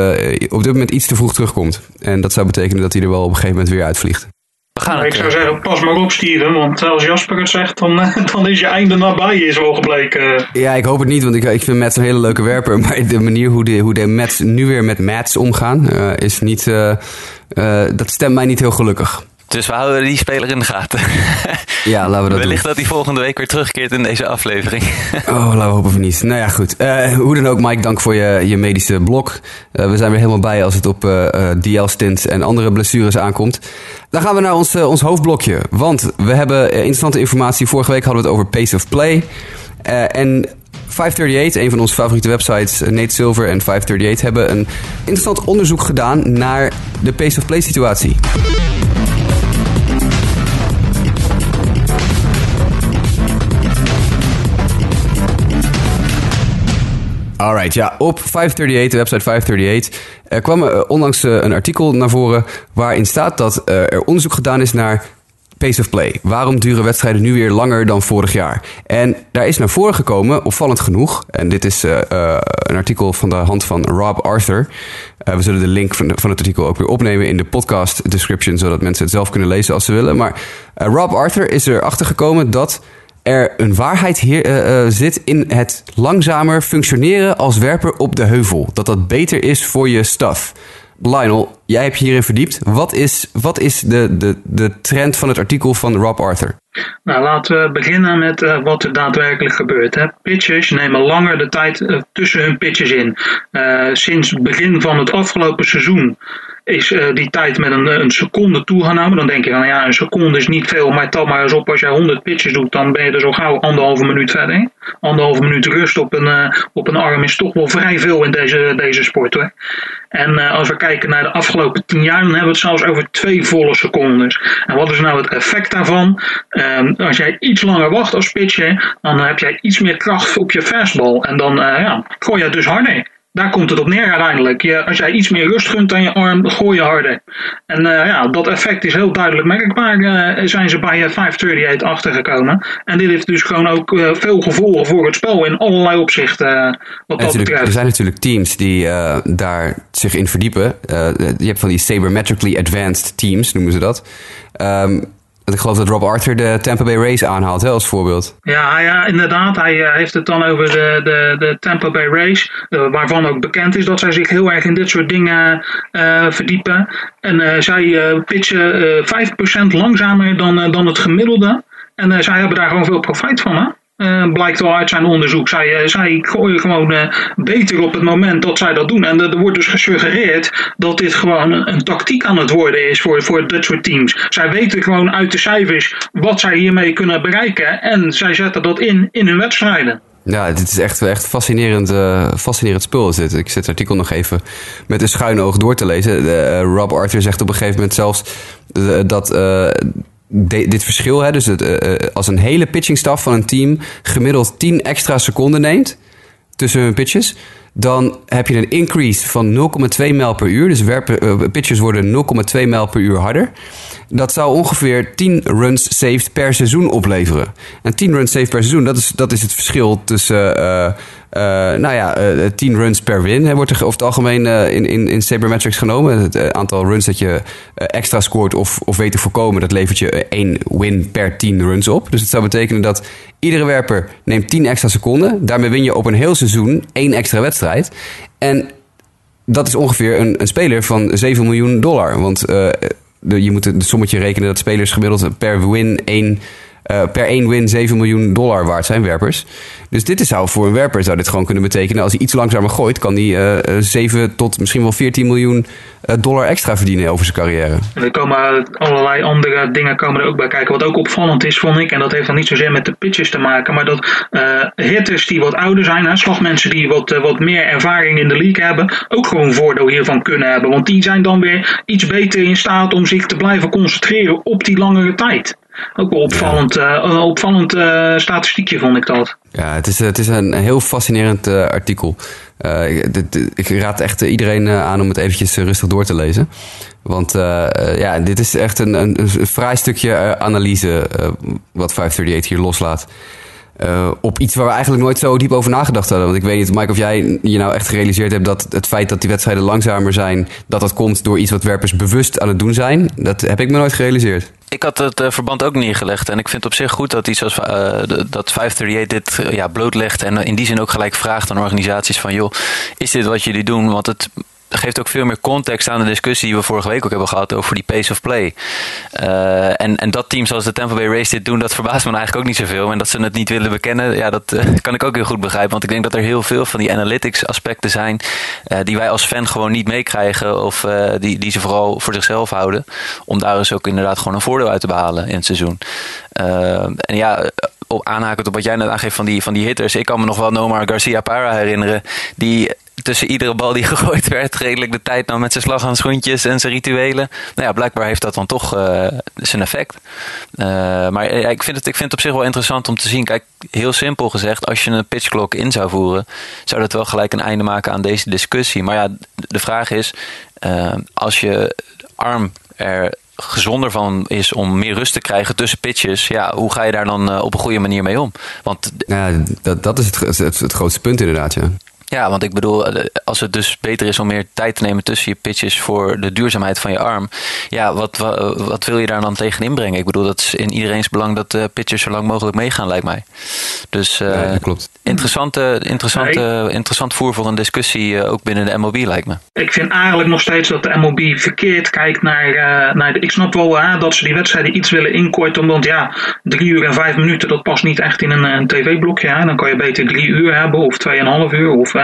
op dit moment iets te vroeg terugkomt. En dat zou betekenen dat hij er wel op een gegeven moment weer uitvliegt. We gaan ik zou zeggen, pas maar op Steven, want als Jasper het zegt, dan, *laughs* dan is je einde nabij, is wel gebleken. Ja, ik hoop het niet, want ik, ik vind Mets een hele leuke werper. *laughs* Maar de manier hoe de, hoe de Mets nu weer met Mets omgaan, uh, is niet, uh, uh, dat stemt mij niet heel gelukkig. Dus we houden die speler in de gaten. *laughs* Ja, laten we dat Wellicht doen. dat hij volgende week weer terugkeert in deze aflevering. *laughs* Oh, laten we hopen van niet. Nou ja, goed. Uh, hoe dan ook, Mike, dank voor je, je medische blok. Uh, we zijn weer helemaal bij als het op uh, DL-stints en andere blessures aankomt. Dan gaan we naar ons, ons hoofdblokje. Want we hebben interessante informatie. Vorige week hadden we het over pace of play. en 538, een van onze favoriete websites, eh, Nate Silver en 538, hebben een interessant onderzoek gedaan naar de pace of play situatie. Alright, ja, op 538, de website 538, er kwam uh, onlangs uh, een artikel naar voren waarin staat dat uh, er onderzoek gedaan is naar pace of play. Waarom duren wedstrijden nu weer langer dan vorig jaar? En daar is naar voren gekomen, opvallend genoeg, en dit is een artikel van de hand van Rob Arthur. we zullen de link van, van, het artikel ook weer opnemen in de podcast description, zodat mensen het zelf kunnen lezen als ze willen. Maar Rob Arthur is erachter gekomen dat er een waarheid hier, uh, uh, zit in het langzamer functioneren als werper op de heuvel. Dat dat beter is voor je staf. Lionel, jij hebt je hierin verdiept. Wat is, wat is de, de, de trend van het artikel van Rob Arthur? Nou, laten we beginnen met uh, wat er daadwerkelijk gebeurt. Hè. Pitchers nemen langer de tijd tussen hun pitches in. sinds het begin van het afgelopen seizoen is uh, die tijd met een, een seconde toegenomen. Dan denk je van ja, een seconde is niet veel, maar tel maar eens op. Als jij 100 pitches doet, dan ben je er zo gauw anderhalve minuut verder. Anderhalve minuut rust op een, uh, op een arm is toch wel vrij veel in deze, deze sport hoor. En uh, als we kijken naar de afgelopen 10 jaar, dan hebben we het zelfs over twee volle secondes. En wat is nou het effect daarvan? Um, als jij iets langer wacht als pitcher, dan heb jij iets meer kracht op je fastball. En dan ja, gooi je het dus harder. Daar komt het op neer uiteindelijk. Je, als jij iets meer rust gunt aan je arm, gooi je harder. En uh, ja, dat effect is heel duidelijk merkbaar. Uh, zijn ze bij 538 achtergekomen. En dit heeft dus gewoon ook uh, veel gevolgen voor het spel in allerlei opzichten. wat dat betreft. Er zijn natuurlijk teams die daar zich in verdiepen. je hebt van die sabermetrically advanced teams, noemen ze dat. Um, ik geloof dat Rob Arthur de Tampa Bay Rays aanhaalt hè, als voorbeeld. Ja, ja inderdaad. Hij uh, heeft het dan over de, de, de Tampa Bay Rays. Uh, waarvan ook bekend is dat zij zich heel erg in dit soort dingen verdiepen. En zij pitchen 5% langzamer dan, dan het gemiddelde. En zij hebben daar gewoon veel profijt van. Hè? Uh, blijkt wel uit zijn onderzoek. Zij, zij gooien gewoon uh, beter op het moment dat zij dat doen. En er wordt dus gesuggereerd dat dit gewoon een, tactiek aan het worden is voor, voor dit soort teams. Zij weten gewoon uit de cijfers wat zij hiermee kunnen bereiken. En zij zetten dat in in hun wedstrijden. Ja, dit is echt, echt fascinerend, fascinerend spul. Dit. Ik zet het artikel nog even met een schuin oog door te lezen. Rob Arthur zegt op een gegeven moment zelfs dat dit verschil, hè, dus het, uh, als een hele pitchingstaf van een team gemiddeld 10 extra seconden neemt tussen hun pitches, dan heb je een increase van 0,2 mijl per uur. Dus werpen, uh, pitches worden 0,2 mijl per uur harder. Dat zou ongeveer 10 runs saved per seizoen opleveren. En 10 runs saved per seizoen, dat is, dat is het verschil tussen uh, uh, nou ja, uh, 10 runs per win hè, wordt er over het algemeen in, in, in Sabermetrics genomen. Het aantal runs dat je extra scoort of, of weet te voorkomen, dat levert je één win per 10 runs op. Dus het zou betekenen dat iedere werper neemt 10 extra seconden. Daarmee win je op een heel seizoen één extra wedstrijd. En dat is ongeveer een, een speler van 7 miljoen dollar. Want je moet het sommetje rekenen dat spelers gemiddeld per win één uh, per één win 7 miljoen dollar waard zijn, werpers. Dus dit zou voor een werper zou dit gewoon kunnen betekenen... als hij iets langzamer gooit, kan hij uh, 7 tot misschien wel 14 miljoen dollar extra verdienen over zijn carrière. Er komen allerlei andere dingen komen er ook bij kijken. Wat ook opvallend is, vond ik, en dat heeft dan niet zozeer met de pitches te maken... maar dat hitters die wat ouder zijn, hè, slagmensen die wat, wat meer ervaring in de league hebben... ook gewoon voordeel hiervan kunnen hebben. Want die zijn dan weer iets beter in staat om zich te blijven concentreren op die langere tijd. Ook wel opvallend, ja. uh, opvallend uh, statistiekje vond ik dat. Ja, het is, het is een heel fascinerend uh, artikel. Ik, ik, raad echt iedereen aan om het eventjes rustig door te lezen. Want ja, dit is echt een, een, een fraai stukje analyse wat 538 hier loslaat. Op iets waar we eigenlijk nooit zo diep over nagedacht hadden. Want ik weet niet, Mike, of jij je nou echt gerealiseerd hebt dat het feit dat die wedstrijden langzamer zijn, dat dat komt door iets wat werpers bewust aan het doen zijn. Dat heb ik me nooit gerealiseerd. Ik had het uh, verband ook neergelegd. En ik vind op zich goed dat iets als uh, dat 538 dit ja, blootlegt. En in die zin ook gelijk vraagt aan organisaties van joh, is dit wat jullie doen? Want het geeft ook veel meer context aan de discussie die we vorige week ook hebben gehad over die pace of play. Uh, en, en dat team zoals de Tampa Bay Race dit doen, dat verbaast me eigenlijk ook niet zoveel. En dat ze het niet willen bekennen, ja, dat uh, *laughs* kan ik ook heel goed begrijpen. Want ik denk dat er heel veel van die analytics aspecten zijn uh, die wij als fan gewoon niet meekrijgen of die, die ze vooral voor zichzelf houden. Om daar dus ook inderdaad gewoon een voordeel uit te behalen in het seizoen. en ja, aanhakend op wat jij net aangeeft van die, van die hitters. Ik kan me nog wel Nomar Garcia Parra herinneren. Die tussen iedere bal die *laughs* gegooid werd, redelijk de tijd nam met zijn slaghandschoentjes en zijn rituelen. Nou ja, blijkbaar heeft dat dan toch uh, zijn effect. Uh, maar ik, vind het, ik vind het op zich wel interessant om te zien. Kijk, heel simpel gezegd, als je een pitchklok in zou voeren, zou dat wel gelijk een einde maken aan deze discussie. Maar ja, de vraag is, uh, als je arm er gezonder van is om meer rust te krijgen tussen pitches, ja, hoe ga je daar dan op een goede manier mee om? Want ja, dat, dat is het, het, het grootste punt inderdaad, ja. Ja, want ik bedoel, eh, als het dus beter is om meer tijd te nemen tussen je pitches voor de duurzaamheid van je arm. Ja, wat, wat, wat wil je daar dan tegen inbrengen? Ik bedoel, dat is in iedereen's belang dat de pitchers zo lang mogelijk meegaan, lijkt mij. Dus uh, ja, klopt. Interessante, interessante, nee. interessant voer voor een discussie uh, ook binnen de MLB, lijkt me. Ik vind eigenlijk nog steeds dat de MLB verkeerd kijkt naar, uh, naar de. Ik snap wel uh, dat ze die wedstrijden iets willen inkorten, want ja, drie uur en vijf minuten, dat past niet echt in een, een tv-blokje. Ja. Dan kan je beter drie uur hebben, of tweeënhalf uur, of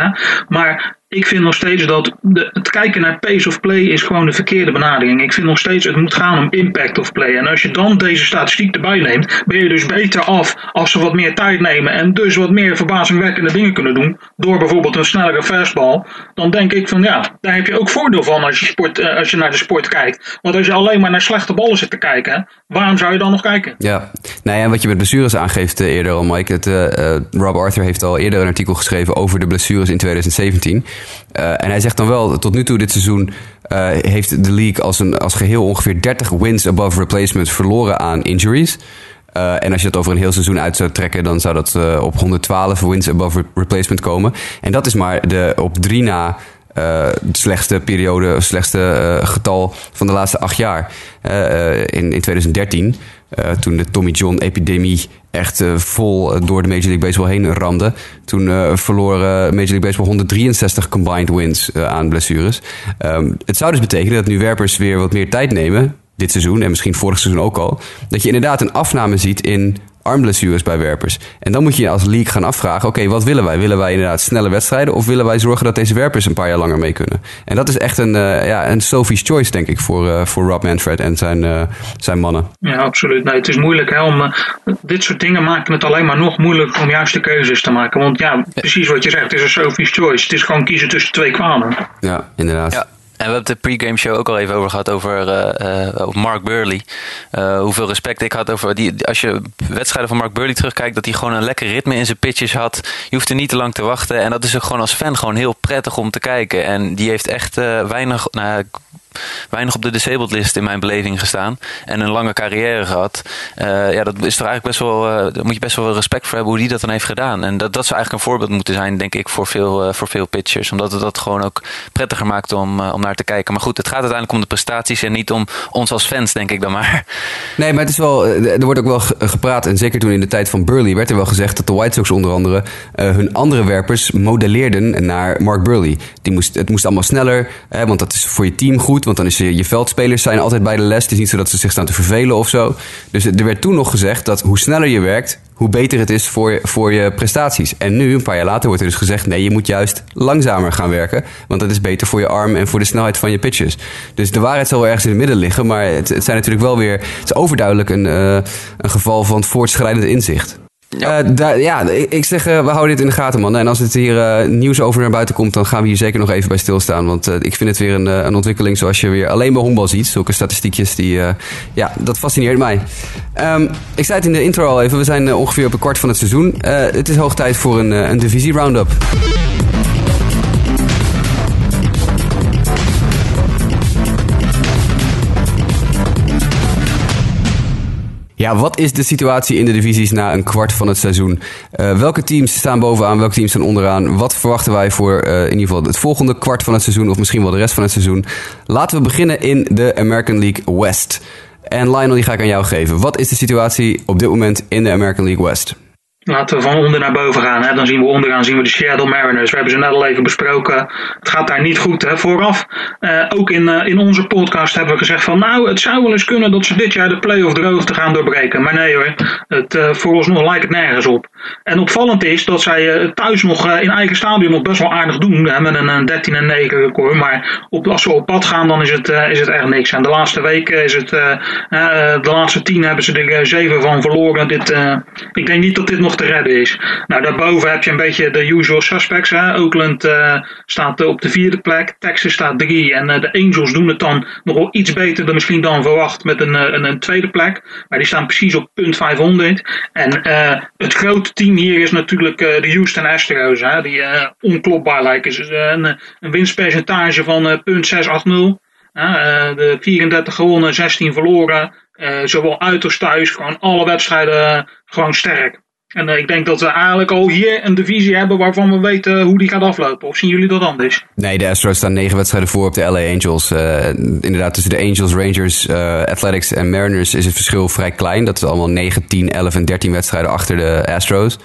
maar ik vind nog steeds dat het kijken naar pace of play is gewoon de verkeerde benadering. Ik vind nog steeds het moet gaan om impact of play. En als je dan deze statistiek erbij neemt, ben je dus beter af als ze wat meer tijd nemen en dus wat meer verbazingwekkende dingen kunnen doen. Door bijvoorbeeld een snellere fastball. Dan denk ik van ja, daar heb je ook voordeel van als je, sport, uh, als je naar de sport kijkt. Want als je alleen maar naar slechte ballen zit te kijken, waarom zou je dan nog kijken? Ja, nou ja, en wat je met blessures aangeeft uh, eerder al, Mike. Het, uh, Rob Arthur heeft al eerder een artikel geschreven over de blessures in 2017. Uh, en hij zegt dan wel, tot nu toe dit seizoen uh, heeft de league als, een, als geheel ongeveer 30 wins above replacement verloren aan injuries. Uh, en als je dat over een heel seizoen uit zou trekken, dan zou dat op 112 wins above replacement komen. En dat is maar de op drie na slechtste periode, slechtste getal van de laatste acht jaar. in, in 2013, toen de Tommy John-epidemie echt uh, vol uh, door de Major League Baseball heen ramde. Toen uh, verloor Major League Baseball 163 combined wins aan blessures. Um, het zou dus betekenen dat nu werpers weer wat meer tijd nemen, dit seizoen en misschien vorig seizoen ook al, dat je inderdaad een afname ziet in armblessures bij werpers. En dan moet je als league gaan afvragen: oké, okay, wat willen wij? Willen wij inderdaad snelle wedstrijden of willen wij zorgen dat deze werpers een paar jaar langer mee kunnen? En dat is echt een, uh, ja, een Sophie's choice, denk ik, voor, uh, voor Rob Manfred en zijn, uh, zijn mannen. Ja, absoluut. Nee, het is moeilijk hè, om. dit soort dingen maken het alleen maar nog moeilijker om juiste keuzes te maken. Want ja, precies wat je zegt, het is een Sophie's choice. Het is gewoon kiezen tussen twee kwamen. Ja, inderdaad. Ja. En we hebben de pregame show ook al even over gehad over, uh, over Mark Burley. Uh, hoeveel respect ik had over die. Als je wedstrijden van Mark Burley terugkijkt, dat hij gewoon een lekker ritme in zijn pitches had. Je hoeft er niet te lang te wachten. En dat is ook gewoon als fan gewoon heel prettig om te kijken. En die heeft echt weinig. Nou, weinig op de disabled list in mijn beleving gestaan. En een lange carrière gehad. Uh, ja, dat is er eigenlijk best wel. Uh, daar moet je best wel respect voor hebben hoe die dat dan heeft gedaan. En dat, dat zou eigenlijk een voorbeeld moeten zijn, denk ik, voor veel, uh, voor veel pitchers. Omdat het dat gewoon ook prettiger maakt om, om naar te kijken. Maar goed, het gaat uiteindelijk om de prestaties en niet om ons als fans, denk ik dan maar. Nee, maar het is wel. Er wordt ook wel gepraat. En zeker toen in de tijd van Burley werd er wel gezegd dat de White Sox onder andere hun andere werpers modelleerden naar Mark Burley. Die moest, het moest allemaal sneller, hè, want dat is voor je team goed. Want dan is je, je veldspelers zijn altijd bij de les. Het is niet zo dat ze zich staan te vervelen of zo. Dus er werd toen nog gezegd dat hoe sneller je werkt, hoe beter het is voor, voor je prestaties. En nu, een paar jaar later, wordt er dus gezegd: nee, je moet juist langzamer gaan werken. Want dat is beter voor je arm en voor de snelheid van je pitches. Dus de waarheid zal wel ergens in het midden liggen. Maar het, zijn natuurlijk wel weer. Het is overduidelijk een, uh, een geval van voortschrijdend inzicht. Ja, daar, ja ik zeg, uh, we houden dit in de gaten, man. En als het hier uh, nieuws over naar buiten komt, dan gaan we hier zeker nog even bij stilstaan. Want ik vind het weer een, een ontwikkeling zoals je weer alleen bij honkbal ziet. Zulke statistiekjes, die, ja, dat fascineert mij. Um, ik zei het in de intro al even, we zijn ongeveer op een kwart van het seizoen. het is hoog tijd voor een, een divisie Ja, wat is de situatie in de divisies na een kwart van het seizoen? Uh, welke teams staan bovenaan, welke teams staan onderaan? Wat verwachten wij voor uh, in ieder geval het volgende kwart van het seizoen of misschien wel de rest van het seizoen? Laten we beginnen in de American League West. En Lionel, die ga ik aan jou geven. Wat is de situatie op dit moment in de American League West? Laten we van onder naar boven gaan. Hè. Dan zien we onderaan zien we de Seattle Mariners. We hebben ze net al even besproken. Het gaat daar niet goed. Hè. Vooraf, eh, ook in, eh, in onze podcast hebben we gezegd van... nou, het zou wel eens kunnen dat ze dit jaar de play-off droogte gaan doorbreken. Maar nee hoor, het, uh, vooralsnog lijkt het nergens op. En opvallend is dat zij thuis nog in eigen stadion nog best wel aardig doen. Met een 13 en 9 record. Maar op, als ze op pad gaan, dan is het, is het echt niks. En de laatste weken is het... de laatste 10 hebben ze er 7 van verloren. Dit, ik denk niet dat dit nog te redden is. Nou, daarboven heb je een beetje de usual suspects. Oakland uh, staat op de vierde plek, Texas staat drie. En uh, de Angels doen het dan nog wel iets beter dan misschien dan verwacht met een, een, een tweede plek. Maar die staan precies op punt 500. En het grote team hier is natuurlijk de Houston Astros. Hè, die onklopbaar lijken. Dus, een, een winstpercentage van punt 680. de 34 gewonnen, 16 verloren. zowel uit als thuis. Gewoon alle wedstrijden gewoon sterk. En uh, ik denk dat we eigenlijk al hier een divisie hebben waarvan we weten hoe die gaat aflopen. Of zien jullie dat anders? Nee, de Astros staan negen wedstrijden voor op de LA Angels. Uh, inderdaad, tussen de Angels, Rangers, Athletics en Mariners is het verschil vrij klein. Dat is allemaal 9, 10, 11 en 13 wedstrijden achter de Astros.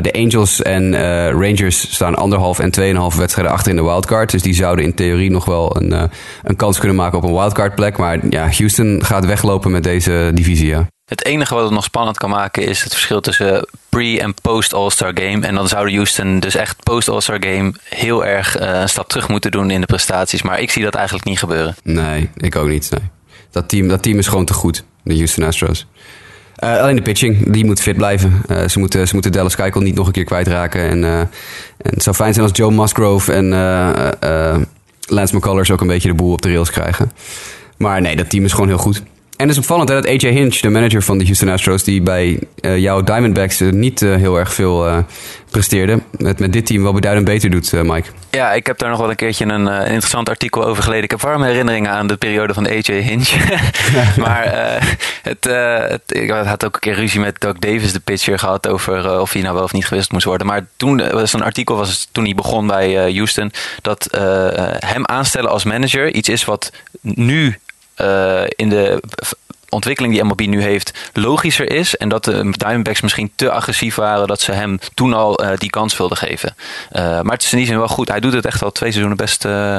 De Angels en Rangers staan anderhalf en tweeënhalf wedstrijden achter in de wildcard. Dus die zouden in theorie nog wel een, een kans kunnen maken op een wildcard plek. Maar ja, Houston gaat weglopen met deze divisie. Ja. Het enige wat het nog spannend kan maken is het verschil tussen pre- en post-All-Star Game. En dan zou Houston dus echt post-All-Star Game heel erg uh, een stap terug moeten doen in de prestaties. Maar ik zie dat eigenlijk niet gebeuren. Nee, ik ook niet. Nee. Dat, team, dat team is gewoon te goed, de Houston Astros. Uh, alleen de pitching, die moet fit blijven. Uh, ze, moeten, ze moeten Dallas Keuchel niet nog een keer kwijtraken. En, en het zou fijn zijn als Joe Musgrove en Lance McCullers ook een beetje de boel op de rails krijgen. Maar nee, dat team is gewoon heel goed. En het is opvallend dat AJ Hinch, de manager van de Houston Astros, die bij jouw Diamondbacks niet heel erg veel presteerde, het met dit team wel beduidend beter doet, Mike. Ja, ik heb daar nog wel een keertje een, een, interessant artikel over gelezen. Ik heb warme herinneringen aan de periode van AJ Hinch. *laughs* *laughs* maar het, het, ik had ook een keer ruzie met Doug Davis, de pitcher, gehad over of hij nou wel of niet gewist moest worden. Maar toen was een artikel, was toen hij begon bij Houston, dat hem aanstellen als manager iets is wat nu uh, in de ontwikkeling die MLB nu heeft logischer is. En dat de Diamondbacks misschien te agressief waren dat ze hem toen al uh, die kans wilden geven. Uh, maar het is in die zin wel goed. Hij doet het echt al twee seizoenen best, uh,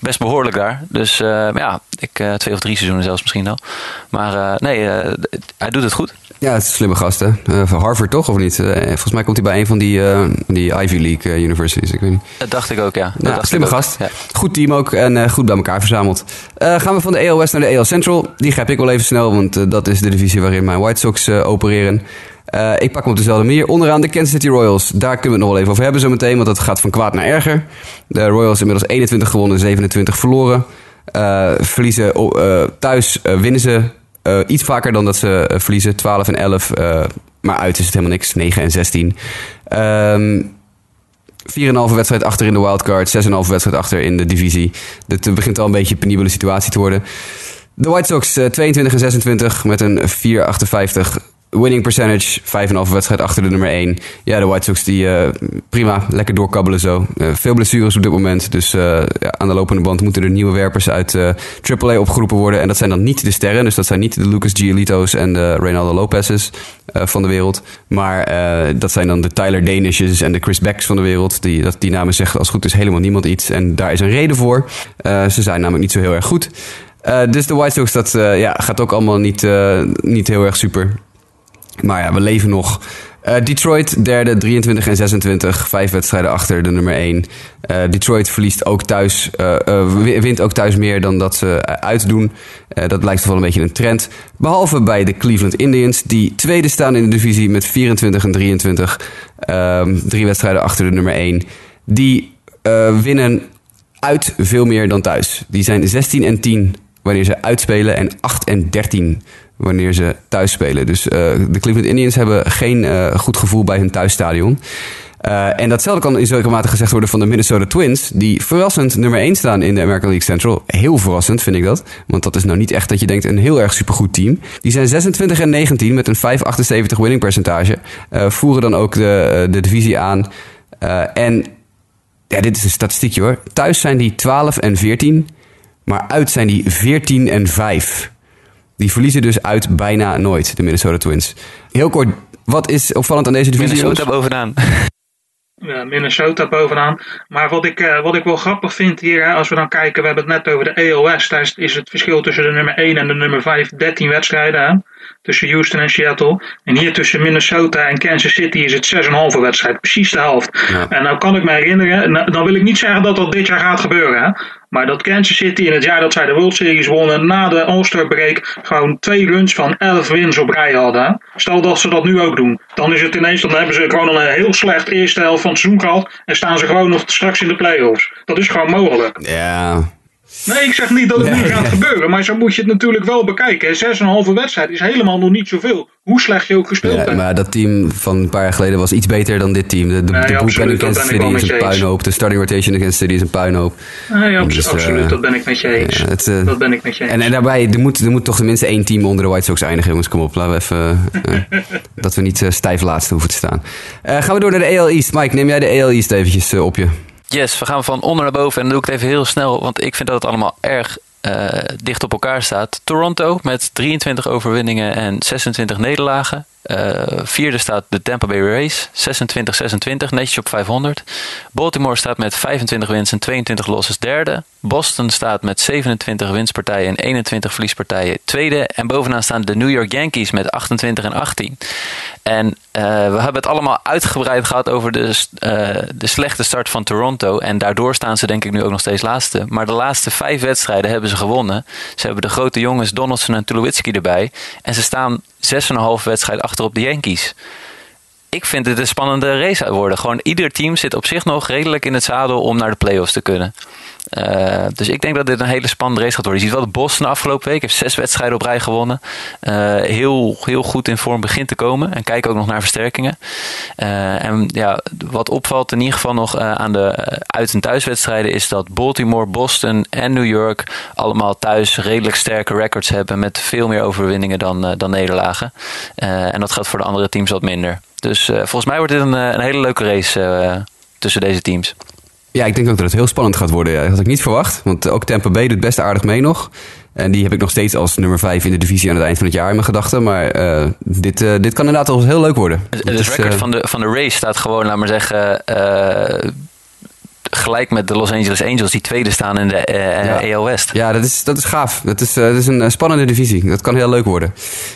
best behoorlijk daar. Dus ja, ik, twee of drie seizoenen zelfs misschien al. Maar nee, hij doet het goed. Ja, het is een slimme gast, hè? Van Harvard toch, of niet? Volgens mij komt hij bij een van die, die Ivy League universities, ik weet niet. Dat dacht ik ook, ja. Dat ja slimme gast. Ja. Goed team ook en goed bij elkaar verzameld. Gaan we van de AL West naar de AL Central. Die grijp ik wel even snel, want dat is de divisie waarin mijn White Sox opereren. ik pak hem op dezelfde manier. Onderaan de Kansas City Royals. Daar kunnen we het nog wel even over hebben zo meteen, want dat gaat van kwaad naar erger. De Royals inmiddels 21 gewonnen, 27 verloren. verliezen thuis, winnen ze iets vaker dan dat ze verliezen. 12 en 11. Uh, eh, maar uit is het helemaal niks. 9 en 16. Um, 4,5 wedstrijd achter in de wildcard. 6,5 wedstrijd achter in de divisie. Het begint al een beetje een penibele situatie te worden. De White Sox 22 en 26 met een 4,58 winning percentage, 5,5 wedstrijd achter de nummer 1. Ja, de White Sox die uh, prima, lekker doorkabbelen zo. Uh, veel blessures op dit moment, dus uh, ja, aan de lopende band moeten er nieuwe werpers uit AAA opgeroepen worden. En dat zijn dan niet de sterren, dus dat zijn niet de Lucas Giolito's en de Reynaldo Lopez's van de wereld. Maar dat zijn dan de Tyler Danishes en de Chris Becks van de wereld. Die, dat, die namen zeggen als goed is helemaal niemand iets. En daar is een reden voor. ze zijn namelijk niet zo heel erg goed. dus de White Sox, dat ja, gaat ook allemaal niet, niet heel erg super. Maar ja, we leven nog. Uh, Detroit derde, 23 en 26. Vijf wedstrijden achter de nummer 1. Uh, eh, Detroit verliest ook thuis, uh, wint ook thuis meer dan dat ze uitdoen. dat lijkt toch wel een beetje een trend. Behalve bij de Cleveland Indians, die tweede staan in de divisie met 24 en 23. Ehm, drie wedstrijden achter de nummer 1. Die winnen uit veel meer dan thuis. Die zijn 16 en 10 wanneer ze uitspelen en 8 en 13 wanneer ze thuis spelen. Dus uh, de Cleveland Indians hebben geen uh, goed gevoel bij hun thuisstadion. Uh, en datzelfde kan in zekere mate gezegd worden van de Minnesota Twins, die verrassend nummer 1 staan in de American League Central. Heel verrassend vind ik dat, want dat is nou niet echt dat je denkt een heel erg supergoed team. Die zijn 26 en 19 met een 5,78 winning percentage, voeren dan ook de, de divisie aan. en ja, dit is een statistiekje hoor. Thuis zijn die 12 en 14, maar uit zijn die 14 en 5. Die verliezen dus uit bijna nooit, de Minnesota Twins. Heel kort Wat is opvallend aan deze divisie? Minnesota bovenaan. *laughs* Ja, Minnesota bovenaan. Maar wat ik, uh, wat ik wel grappig vind hier, hè, als we dan kijken, we hebben het net over de AOS. Daar is, is het verschil tussen de nummer 1 en de nummer 5 13 wedstrijden. Hè, tussen Houston en Seattle. En hier tussen Minnesota en Kansas City is het 6,5 wedstrijd. Precies de helft. Ja. En nou kan ik me herinneren, nou, dan wil ik niet zeggen dat dat dit jaar gaat gebeuren. Hè, maar dat Kansas City in het jaar dat zij de World Series wonnen, na de All-Star break, gewoon twee runs van 11 wins op rij hadden. Stel dat ze dat nu ook doen. Dan is het ineens, dan hebben ze gewoon een heel slecht eerste helft van het seizoen gehad. En staan ze gewoon nog straks in de playoffs. Dat is gewoon mogelijk. Ja. Nee, ik zeg niet dat het niet gaat gebeuren, maar zo moet je het natuurlijk wel bekijken. 6,5 wedstrijd is helemaal nog niet zoveel. Hoe slecht je ook gespeeld ja, hebt. Maar dat team van een paar jaar geleden was iets beter dan dit team. De, de, Nee, de absoluut, City is een puinhoop. De starting rotation in Kansas City is een puinhoop. Nee, Dus, eh, absoluut, dat ben ik met je eens. Ja, het, eh, dat ben ik met je eens. En, en daarbij, er moet, er moet toch tenminste één team onder de White Sox eindigen, jongens. Kom op, laten we even... eh, *laughs* dat we niet stijf laatste hoeven te staan. Gaan we door naar de AL East. Mike, neem jij de AL East eventjes op je? Yes, we gaan van onder naar boven. En dan doe ik het even heel snel, want ik vind dat het allemaal erg eh, dicht op elkaar staat. Toronto met 23 overwinningen en 26 nederlagen. Eh, vierde staat de Tampa Bay Rays, 26-26, netjes op 500. Baltimore staat met 25 wins en 22 losses derde. Boston staat met 27 winstpartijen en 21 verliespartijen tweede. En bovenaan staan de New York Yankees met 28 en 18. En eh, we hebben het allemaal uitgebreid gehad over de, eh, de slechte start van Toronto. En daardoor staan ze denk ik nu ook nog steeds laatste. Maar de laatste vijf wedstrijden hebben ze gewonnen. Ze hebben de grote jongens Donaldson en Tulowitzki erbij. En ze staan 6,5 wedstrijd achter op de Yankees. Ik vind het een spannende race worden. Gewoon ieder team zit op zich nog redelijk in het zadel om naar de playoffs te kunnen. Uh, dus ik denk dat dit een hele spannende race gaat worden. Je ziet wel de Boston afgelopen week heeft zes wedstrijden op rij gewonnen. Uh, heel, heel goed in vorm begint te komen. En kijken ook nog naar versterkingen. Uh, en ja, wat opvalt in ieder geval nog aan de uit- en thuiswedstrijden is dat Baltimore, Boston en New York allemaal thuis redelijk sterke records hebben met veel meer overwinningen dan, dan nederlagen. en dat geldt voor de andere teams wat minder. Dus volgens mij wordt dit een, een hele leuke race tussen deze teams. Ja, ik denk ook dat het heel spannend gaat worden. Ja. Dat had ik niet verwacht. Want ook Tampa Bay doet best aardig mee nog. En die heb ik nog steeds als nummer 5 in de divisie aan het eind van het jaar in mijn gedachten. Maar uh, dit, uh, dit kan inderdaad wel heel leuk worden. Het, het record uh, van, de, van de race staat gewoon, laat maar zeggen gelijk met de Los Angeles Angels, die tweede staan in de uh, ja. AL West. Ja, dat is, dat is gaaf. Dat is, uh, dat is een spannende divisie. Dat kan heel leuk worden.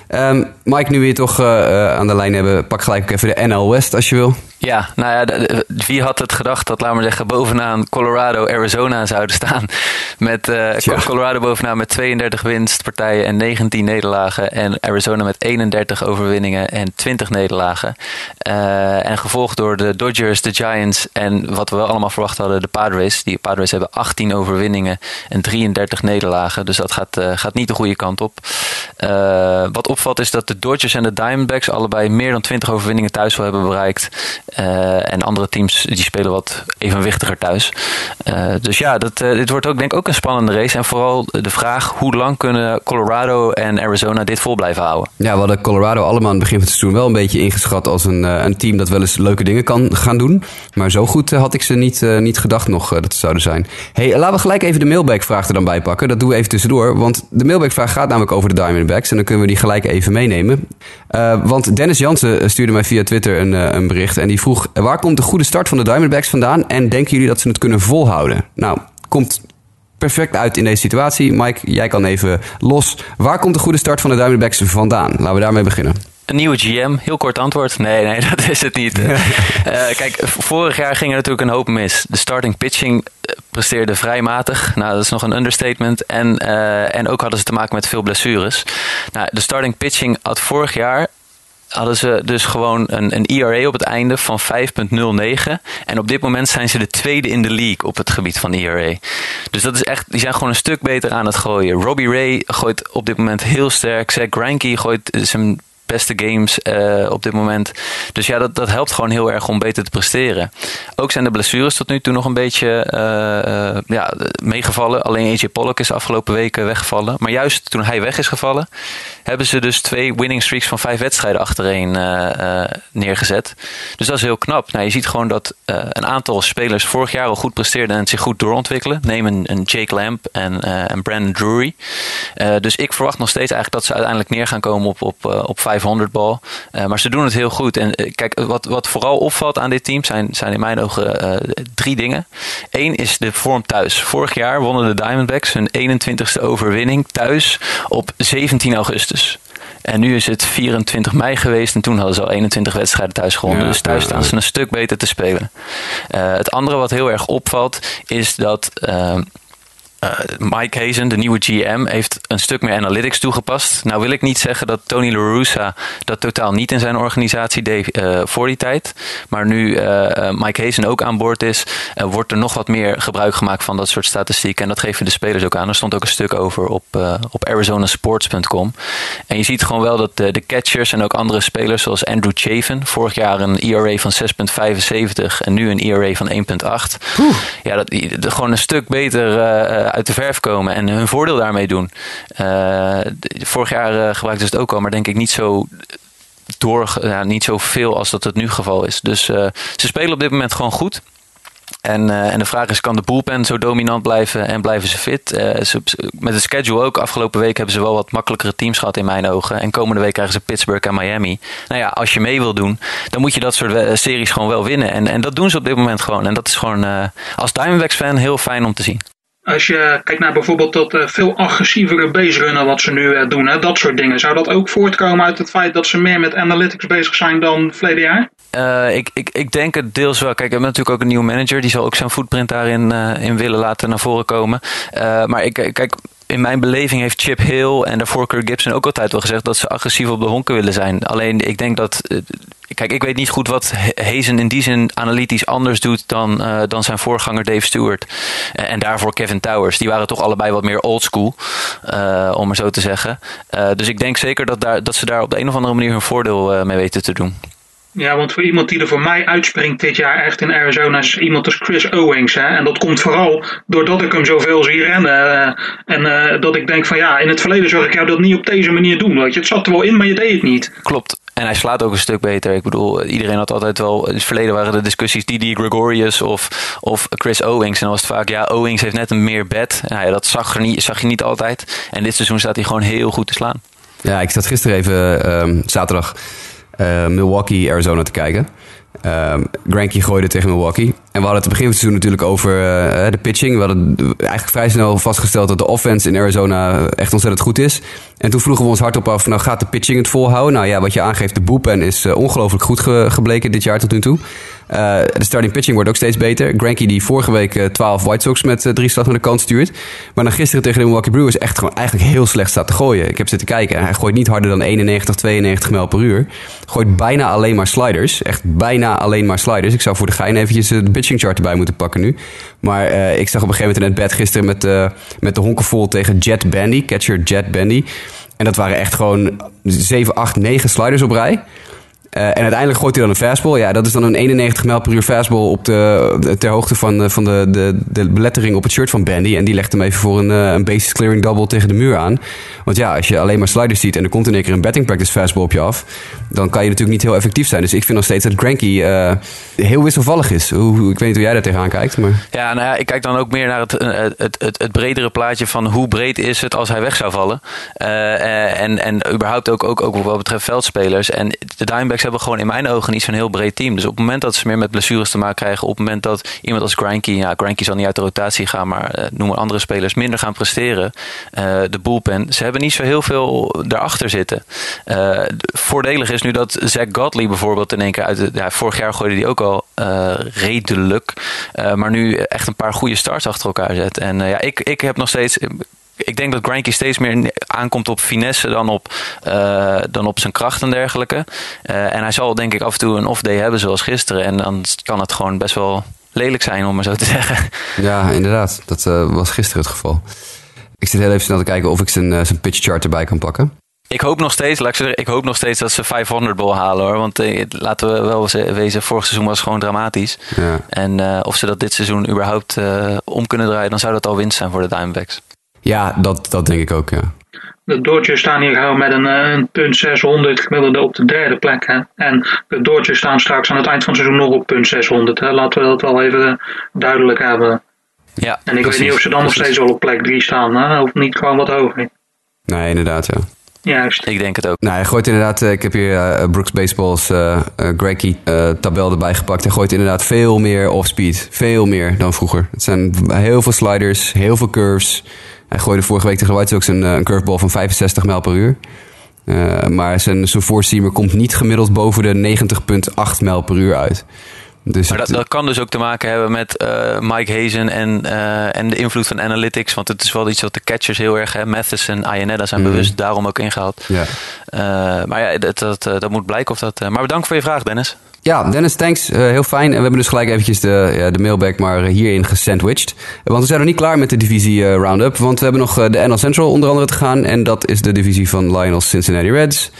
Um, Mike, nu we je toch uh, aan de lijn hebben, pak gelijk ook even de NL West als je wil. Ja, nou ja, de, de, wie had het gedacht dat, laat maar zeggen, bovenaan Colorado, Arizona zouden staan. *laughs* Met. Colorado bovenaan met 32 winstpartijen en 19 nederlagen. En Arizona met 31 overwinningen en 20 nederlagen. en gevolgd door de Dodgers, de Giants en wat we wel allemaal verwacht hadden, de Padres. Die Padres hebben 18 overwinningen en 33 nederlagen. Dus dat gaat, uh, gaat niet de goede kant op. Uh, wat opvalt is dat de Dodgers en de Diamondbacks allebei meer dan 20 overwinningen thuis wel hebben bereikt. Uh, en andere teams die spelen wat evenwichtiger thuis. dus ja, dat, dit wordt ook denk ik ook een spannende race. En vooral de vraag hoe lang kunnen Colorado en Arizona dit vol blijven houden. Ja, we hadden Colorado allemaal aan het begin van het seizoen wel een beetje ingeschat als een, een team dat wel eens leuke dingen kan gaan doen. Maar zo goed had ik ze niet, niet gedacht nog uh, dat ze zouden zijn. hey, laten we gelijk even de mailback-vraag er dan bij pakken. Dat doen we even tussendoor. Want de mailback-vraag gaat namelijk over de Diamondbacks. En dan kunnen we die gelijk even meenemen. Uh, want Dennis Jansen stuurde mij via Twitter een, een bericht. En die vroeg, waar komt de goede start van de Diamondbacks vandaan? En denken jullie dat ze het kunnen volhouden? Nou, komt perfect uit in deze situatie. Mike, jij kan even los. Waar komt de goede start van de Diamondbacks vandaan? Laten we daarmee beginnen. Een nieuwe GM, heel kort antwoord. Nee, nee, *laughs* dat is het niet. uh, kijk, vorig jaar ging er natuurlijk een hoop mis. De starting pitching presteerde vrij matig. Nou, dat is nog een understatement. En, uh, en ook hadden ze te maken met veel blessures. Nou, de starting pitching had vorig jaar hadden ze dus gewoon een, een ERA op het einde van 5.09. En op dit moment zijn ze de tweede in de league op het gebied van ERA. Dus dat is echt, die zijn gewoon een stuk beter aan het gooien. Robbie Ray gooit op dit moment heel sterk. Zach Greinke gooit zijn beste games uh, op dit moment. Dus ja, dat, dat helpt gewoon heel erg om beter te presteren. Ook zijn de blessures tot nu toe nog een beetje uh, uh, ja, meegevallen. Alleen AJ Pollock is de afgelopen weken weggevallen. Maar juist toen hij weg is gevallen, hebben ze dus twee winning streaks van vijf wedstrijden achtereen neergezet. Dus dat is heel knap. Nou, je ziet gewoon dat een aantal spelers vorig jaar al goed presteerden en zich goed doorontwikkelen. Neem een, een Jake Lamp en, en Brandon Drury. dus ik verwacht nog steeds eigenlijk dat ze uiteindelijk neer gaan komen op, op, op vijf 500 bal. maar ze doen het heel goed. En kijk, wat, wat vooral opvalt aan dit team zijn, zijn in mijn ogen drie dingen. Eén is de vorm thuis. Vorig jaar wonnen de Diamondbacks hun 21ste overwinning thuis op 17 augustus. En nu is het 24 mei geweest en toen hadden ze al 21 wedstrijden thuis gewonnen. dus thuis staan ze een stuk beter te spelen. Het andere wat heel erg opvalt is dat uh, uh, Mike Hazen, de nieuwe GM, heeft een stuk meer analytics toegepast. Nou wil ik niet zeggen dat Tony La Russa dat totaal niet in zijn organisatie deed uh, voor die tijd. Maar nu uh, Mike Hazen ook aan boord is, wordt er nog wat meer gebruik gemaakt van dat soort statistieken. En dat geven de spelers ook aan. Er stond ook een stuk over op, op arizonasports.com. En je ziet gewoon wel dat de, de, catchers en ook andere spelers zoals Andrew Chafin, vorig jaar een ERA van 6,75 en nu een ERA van 1,8. Ja, dat, dat, gewoon een stuk beter uit de verf komen en hun voordeel daarmee doen. Uh, vorig jaar uh, gebruikten ze het ook al, maar denk ik niet zo door, ja, niet zo veel als dat het nu geval is. Dus ze spelen op dit moment gewoon goed. En, en de vraag is, kan de bullpen zo dominant blijven en blijven ze fit? Met de schedule ook. Afgelopen week hebben ze wel wat makkelijkere teams gehad in mijn ogen. En komende week krijgen ze Pittsburgh en Miami. Nou ja, als je mee wil doen, dan moet je dat soort series gewoon wel winnen. En, en dat doen ze op dit moment gewoon. En dat is gewoon als Diamondbacks fan heel fijn om te zien. Als je kijkt naar bijvoorbeeld dat uh, veel agressievere baserunnen wat ze nu uh, doen, hè, dat soort dingen. Zou dat ook voortkomen uit het feit dat ze meer met analytics bezig zijn dan verleden jaar? Uh, ik, ik, ik denk het deels wel. Kijk, we hebben natuurlijk ook een nieuwe manager. Die zal ook zijn footprint daarin in willen laten naar voren komen. maar ik, kijk, in mijn beleving heeft Chip Hill en daarvoor Kirk Gibson ook altijd wel gezegd dat ze agressief op de honken willen zijn. Alleen ik denk dat. Eh, kijk, ik weet niet goed wat Hazen in die zin analytisch anders doet dan, uh, dan zijn voorganger Dave Stewart. En, daarvoor Kevin Towers. Die waren toch allebei wat meer oldschool, uh, om maar zo te zeggen. Dus ik denk zeker dat, daar, dat ze daar op de een of andere manier hun voordeel mee weten te doen. Ja, want voor iemand die er voor mij uitspringt dit jaar echt in Arizona is iemand als Chris Owings. Hè? En dat komt vooral doordat ik hem zoveel zie rennen. Uh, en uh, dat ik denk van ja, in het verleden zag ik jou dat niet op deze manier doen. Weet je. Het zat er wel in, maar je deed het niet. Klopt. En hij slaat ook een stuk beter. Ik bedoel, iedereen had altijd wel. In het verleden waren de discussies Didi Gregorius of, of Chris Owings. En dan was het vaak, ja, Owings heeft net een meer bed. Nou ja, dat zag, er niet, zag je niet altijd. En dit seizoen staat hij gewoon heel goed te slaan. Ja, ik zat gisteren even, um, zaterdag uh, Milwaukee, Arizona te kijken. Um, Granky gooide tegen Milwaukee. En we hadden het begin van het seizoen natuurlijk over uh, de pitching. We hadden eigenlijk vrij snel vastgesteld dat de offense in Arizona echt ontzettend goed is. En toen vroegen we ons hardop af, nou gaat de pitching het volhouden? Nou ja, wat je aangeeft, de bullpen is uh, ongelooflijk goed ge gebleken dit jaar tot nu toe. Uh, de starting pitching wordt ook steeds beter. Granky die vorige week uh, 12 White Sox met uh, drie slag naar de kant stuurt. Maar dan gisteren tegen de Milwaukee Brewers echt gewoon eigenlijk heel slecht staat te gooien. Ik heb zitten kijken. Hij gooit niet harder dan 91, 92 mijl per uur. Gooit bijna alleen maar sliders. Echt bijna alleen maar sliders. Ik zou voor de gein eventjes de pitching chart erbij moeten pakken nu. Maar ik zag op een gegeven moment in het bed gisteren met, uh, met de honken vol tegen Jet Bandy. Catcher Jet Bandy. En dat waren echt gewoon 7, 8, 9 sliders op rij. Uh, en uiteindelijk gooit hij dan een fastball. Ja, dat is dan een 91 mijl per uur fastball op de, ter hoogte van, van de, de, de belettering op het shirt van Bandy. En die legt hem even voor een, een basis clearing double tegen de muur aan. Want ja, als je alleen maar sliders ziet en er komt in één keer een batting practice fastball op je af, dan kan je natuurlijk niet heel effectief zijn. Dus ik vind nog steeds dat Granky heel wisselvallig is. Hoe, ik weet niet hoe jij daar tegenaan kijkt. Maar... Ja, nou ja, ik kijk dan ook meer naar het, het, het, het bredere plaatje van hoe breed is het als hij weg zou vallen. En, en überhaupt ook, ook, ook wat betreft veldspelers. En de Diamondbacks hebben gewoon in mijn ogen niet zo'n heel breed team. Dus op het moment dat ze meer met blessures te maken krijgen, op het moment dat iemand als Granky, ja, Granky zal niet uit de rotatie gaan, maar uh, noem maar andere spelers, minder gaan presteren. de bullpen, ze hebben niet zo heel veel daarachter zitten. voordelig is nu dat Zach Godley bijvoorbeeld in één keer uit de, ja, vorig jaar gooide hij ook al uh, redelijk. Uh, maar nu echt een paar goede starts achter elkaar zet. En uh, ja, ik, ik heb nog steeds ik denk dat Granky steeds meer aankomt op finesse dan op, uh, dan op zijn kracht en dergelijke. Uh, en hij zal denk ik af en toe een off-day hebben zoals gisteren. En dan kan het gewoon best wel lelijk zijn, om maar zo te *laughs* zeggen. Ja, inderdaad. Dat uh, was gisteren het geval. Ik zit heel even snel te kijken of ik zijn, zijn pitch chart erbij kan pakken. Ik hoop nog steeds, laat ik zeggen, ik hoop nog steeds dat ze 500 bol halen hoor. Want eh, laten we wel wezen, vorig seizoen was gewoon dramatisch. Ja. En uh, of ze dat dit seizoen überhaupt uh, om kunnen draaien, dan zou dat al winst zijn voor de Diamondbacks. Ja, dat, dat denk ik ook, ja. De Dodgers staan hier gewoon met een, een punt 600 gemiddelde op de derde plek. Hè? En de Dodgers staan straks aan het eind van het seizoen nog op punt 600. Hè? Laten we dat wel even duidelijk hebben. Ja, en ik precies, weet niet of ze dan precies. nog steeds al op plek 3 staan. Hè? Of niet gewoon wat hoger. Nee, inderdaad, ja. Juist. Ik denk het ook. Nou, hij gooit inderdaad, eh, ik heb hier eh, Brooks Baseballs uh, uh, Greggy uh, tabel erbij gepakt. Hij gooit inderdaad veel meer off-speed. Veel meer dan vroeger. Het zijn heel veel sliders, heel veel curves. Hij gooide vorige week tegen de White Sox een, een curveball van 65 mijl per uur. maar zijn, zijn komt niet gemiddeld boven de 90,8 mijl per uur uit. Dus maar dat, dat, kan dus ook te maken hebben met uh, Mike Hazen en, uh, en de invloed van analytics. Want het is wel iets wat de catchers heel erg... Hè, Mathis en Ianetta zijn mm. bewust daarom ook ingehaald. Ja. Uh, maar ja, dat, dat, dat moet blijken of dat... maar bedankt voor je vraag, Dennis. Ja, Dennis, thanks. heel fijn. En we hebben dus gelijk eventjes de, ja, de mailback maar hierin gesandwiched. Want we zijn nog niet klaar met de divisie roundup. Want we hebben nog de NL Central onder andere te gaan. En dat is de divisie van Lionel's Cincinnati Reds.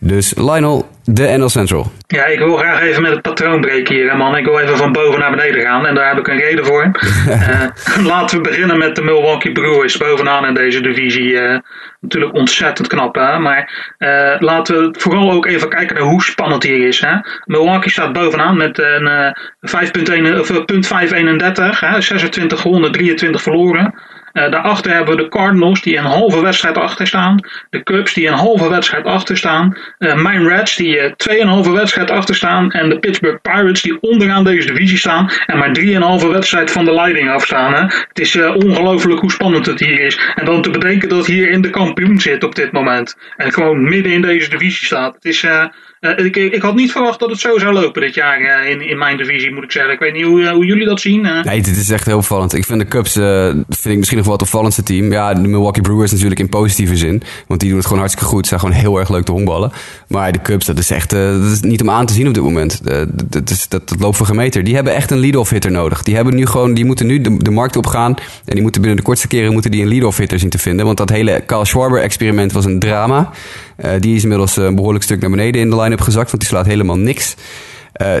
Dus Lionel, de NL Central. Ja, ik wil graag even met het patroon breken hier, man. Ik wil even van boven naar beneden gaan en daar heb ik een reden voor. uh, *laughs* laten we beginnen met de Milwaukee Brewers bovenaan in deze divisie. Uh, natuurlijk ontzettend knap, hè? maar uh, laten we vooral ook even kijken naar hoe spannend hier is. Hè? Milwaukee staat bovenaan met een 5.531, 26 gewonnen, 23 verloren. Uh, daarachter hebben we de Cardinals die een halve wedstrijd achter staan. De Cubs die een halve wedstrijd achter staan. Uh, mijn Reds die uh, tweeënhalve wedstrijd achter staan. En de Pittsburgh Pirates die onderaan deze divisie staan. En maar drieënhalve wedstrijd van de leiding afstaan. Hè. Het is ongelooflijk hoe spannend het hier is. En dan te bedenken dat hier in de kampioen zit op dit moment. En gewoon midden in deze divisie staat. Het is uh, ik, ik, had niet verwacht dat het zo zou lopen dit jaar uh, in, in mijn divisie, moet ik zeggen. Ik weet niet hoe, uh, hoe jullie dat zien. Nee, dit is echt heel opvallend. Ik vind de Cubs vind ik misschien nog wel het opvallendste team. Ja, de Milwaukee Brewers natuurlijk in positieve zin. Want die doen het gewoon hartstikke goed. Ze zijn gewoon heel erg leuk te honkballen. Maar de Cubs, dat is echt dat is niet om aan te zien op dit moment. dat, is, dat, dat loopt voor gemeter. Die hebben echt een lead-off hitter nodig. Die, hebben nu gewoon, die moeten nu de, de markt opgaan. En die moeten binnen de kortste keren moeten die een lead-off hitter zien te vinden. Want dat hele Kyle Schwarber experiment was een drama. Uh, die is inmiddels een behoorlijk stuk naar beneden in de line-up gezakt, want die slaat helemaal niks. Uh,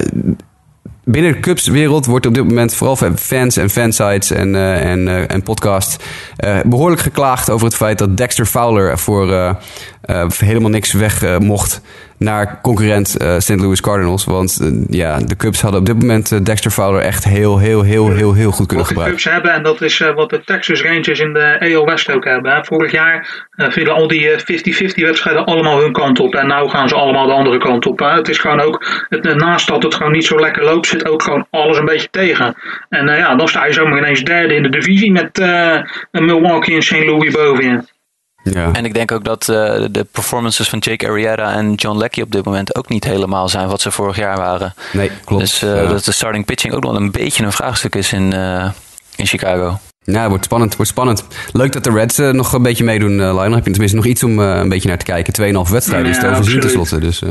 binnen de Cubs-wereld wordt op dit moment vooral fans en fansites en, en, en podcasts behoorlijk geklaagd over het feit dat Dexter Fowler voor helemaal niks weg mocht naar concurrent uh, St. Louis Cardinals. Want uh, ja, de Cubs hadden op dit moment uh, Dexter Fowler echt heel, heel, heel, heel, heel goed kunnen gebruiken. Wat de Cubs hebben, en dat is wat de Texas Rangers in de AL West ook hebben. Hè. Vorig jaar vielen al die 50-50 wedstrijden allemaal hun kant op. En nu gaan ze allemaal de andere kant op. Het is gewoon ook, het, naast dat het gewoon niet zo lekker loopt, zit ook gewoon alles een beetje tegen. En ja, dan sta je zomaar ineens derde in de divisie met Milwaukee en St. Louis bovenin. Ja. En ik denk ook dat uh, de performances van Jake Arrieta en John Leckie op dit moment ook niet helemaal zijn wat ze vorig jaar waren. Nee, klopt. Dus uh, ja. dat de starting pitching ook nog een beetje een vraagstuk is in, uh, in Chicago. Ja, het wordt spannend, wordt spannend. Leuk dat de Reds nog een beetje meedoen, uh, Lionel. Heb je tenminste nog iets om een beetje naar te kijken. 2,5 wedstrijden is het overzien tenslotte. Dus,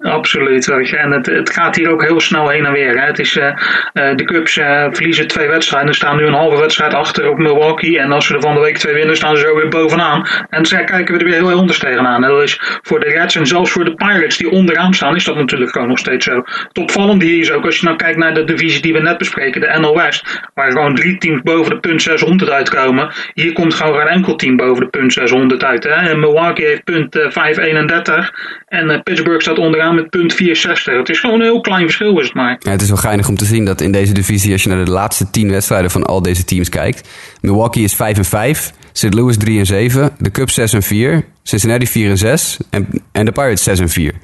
Absoluut. En het, het gaat hier ook heel snel heen en weer. Hè. Het is, uh, de Cubs uh, verliezen twee wedstrijden. staan nu een halve wedstrijd achter op Milwaukee. En als ze er van de week twee winnen, staan ze zo weer bovenaan. En dan kijken we er weer heel anders tegenaan. En dat is voor de Reds en zelfs voor de Pirates die onderaan staan, is dat natuurlijk gewoon nog steeds zo. Het hier is ook, als je nou kijkt naar de divisie die we net bespreken, de NL West, waar gewoon drie teams boven de punt 600 uitkomen. Hier komt gewoon geen enkel team boven de punt 600 uit. Hè. En Milwaukee heeft punt 531 en Pittsburgh staat onderaan met punt 64. Het is gewoon een heel klein verschil is het maar. Ja, het is wel geinig om te zien dat in deze divisie, als je naar de laatste 10 wedstrijden van al deze teams kijkt. Milwaukee is 5 en 5, St. Louis 3 en 7, de Cubs 6 en 4, Cincinnati 4 en 6 en, de Pirates 6 en 4.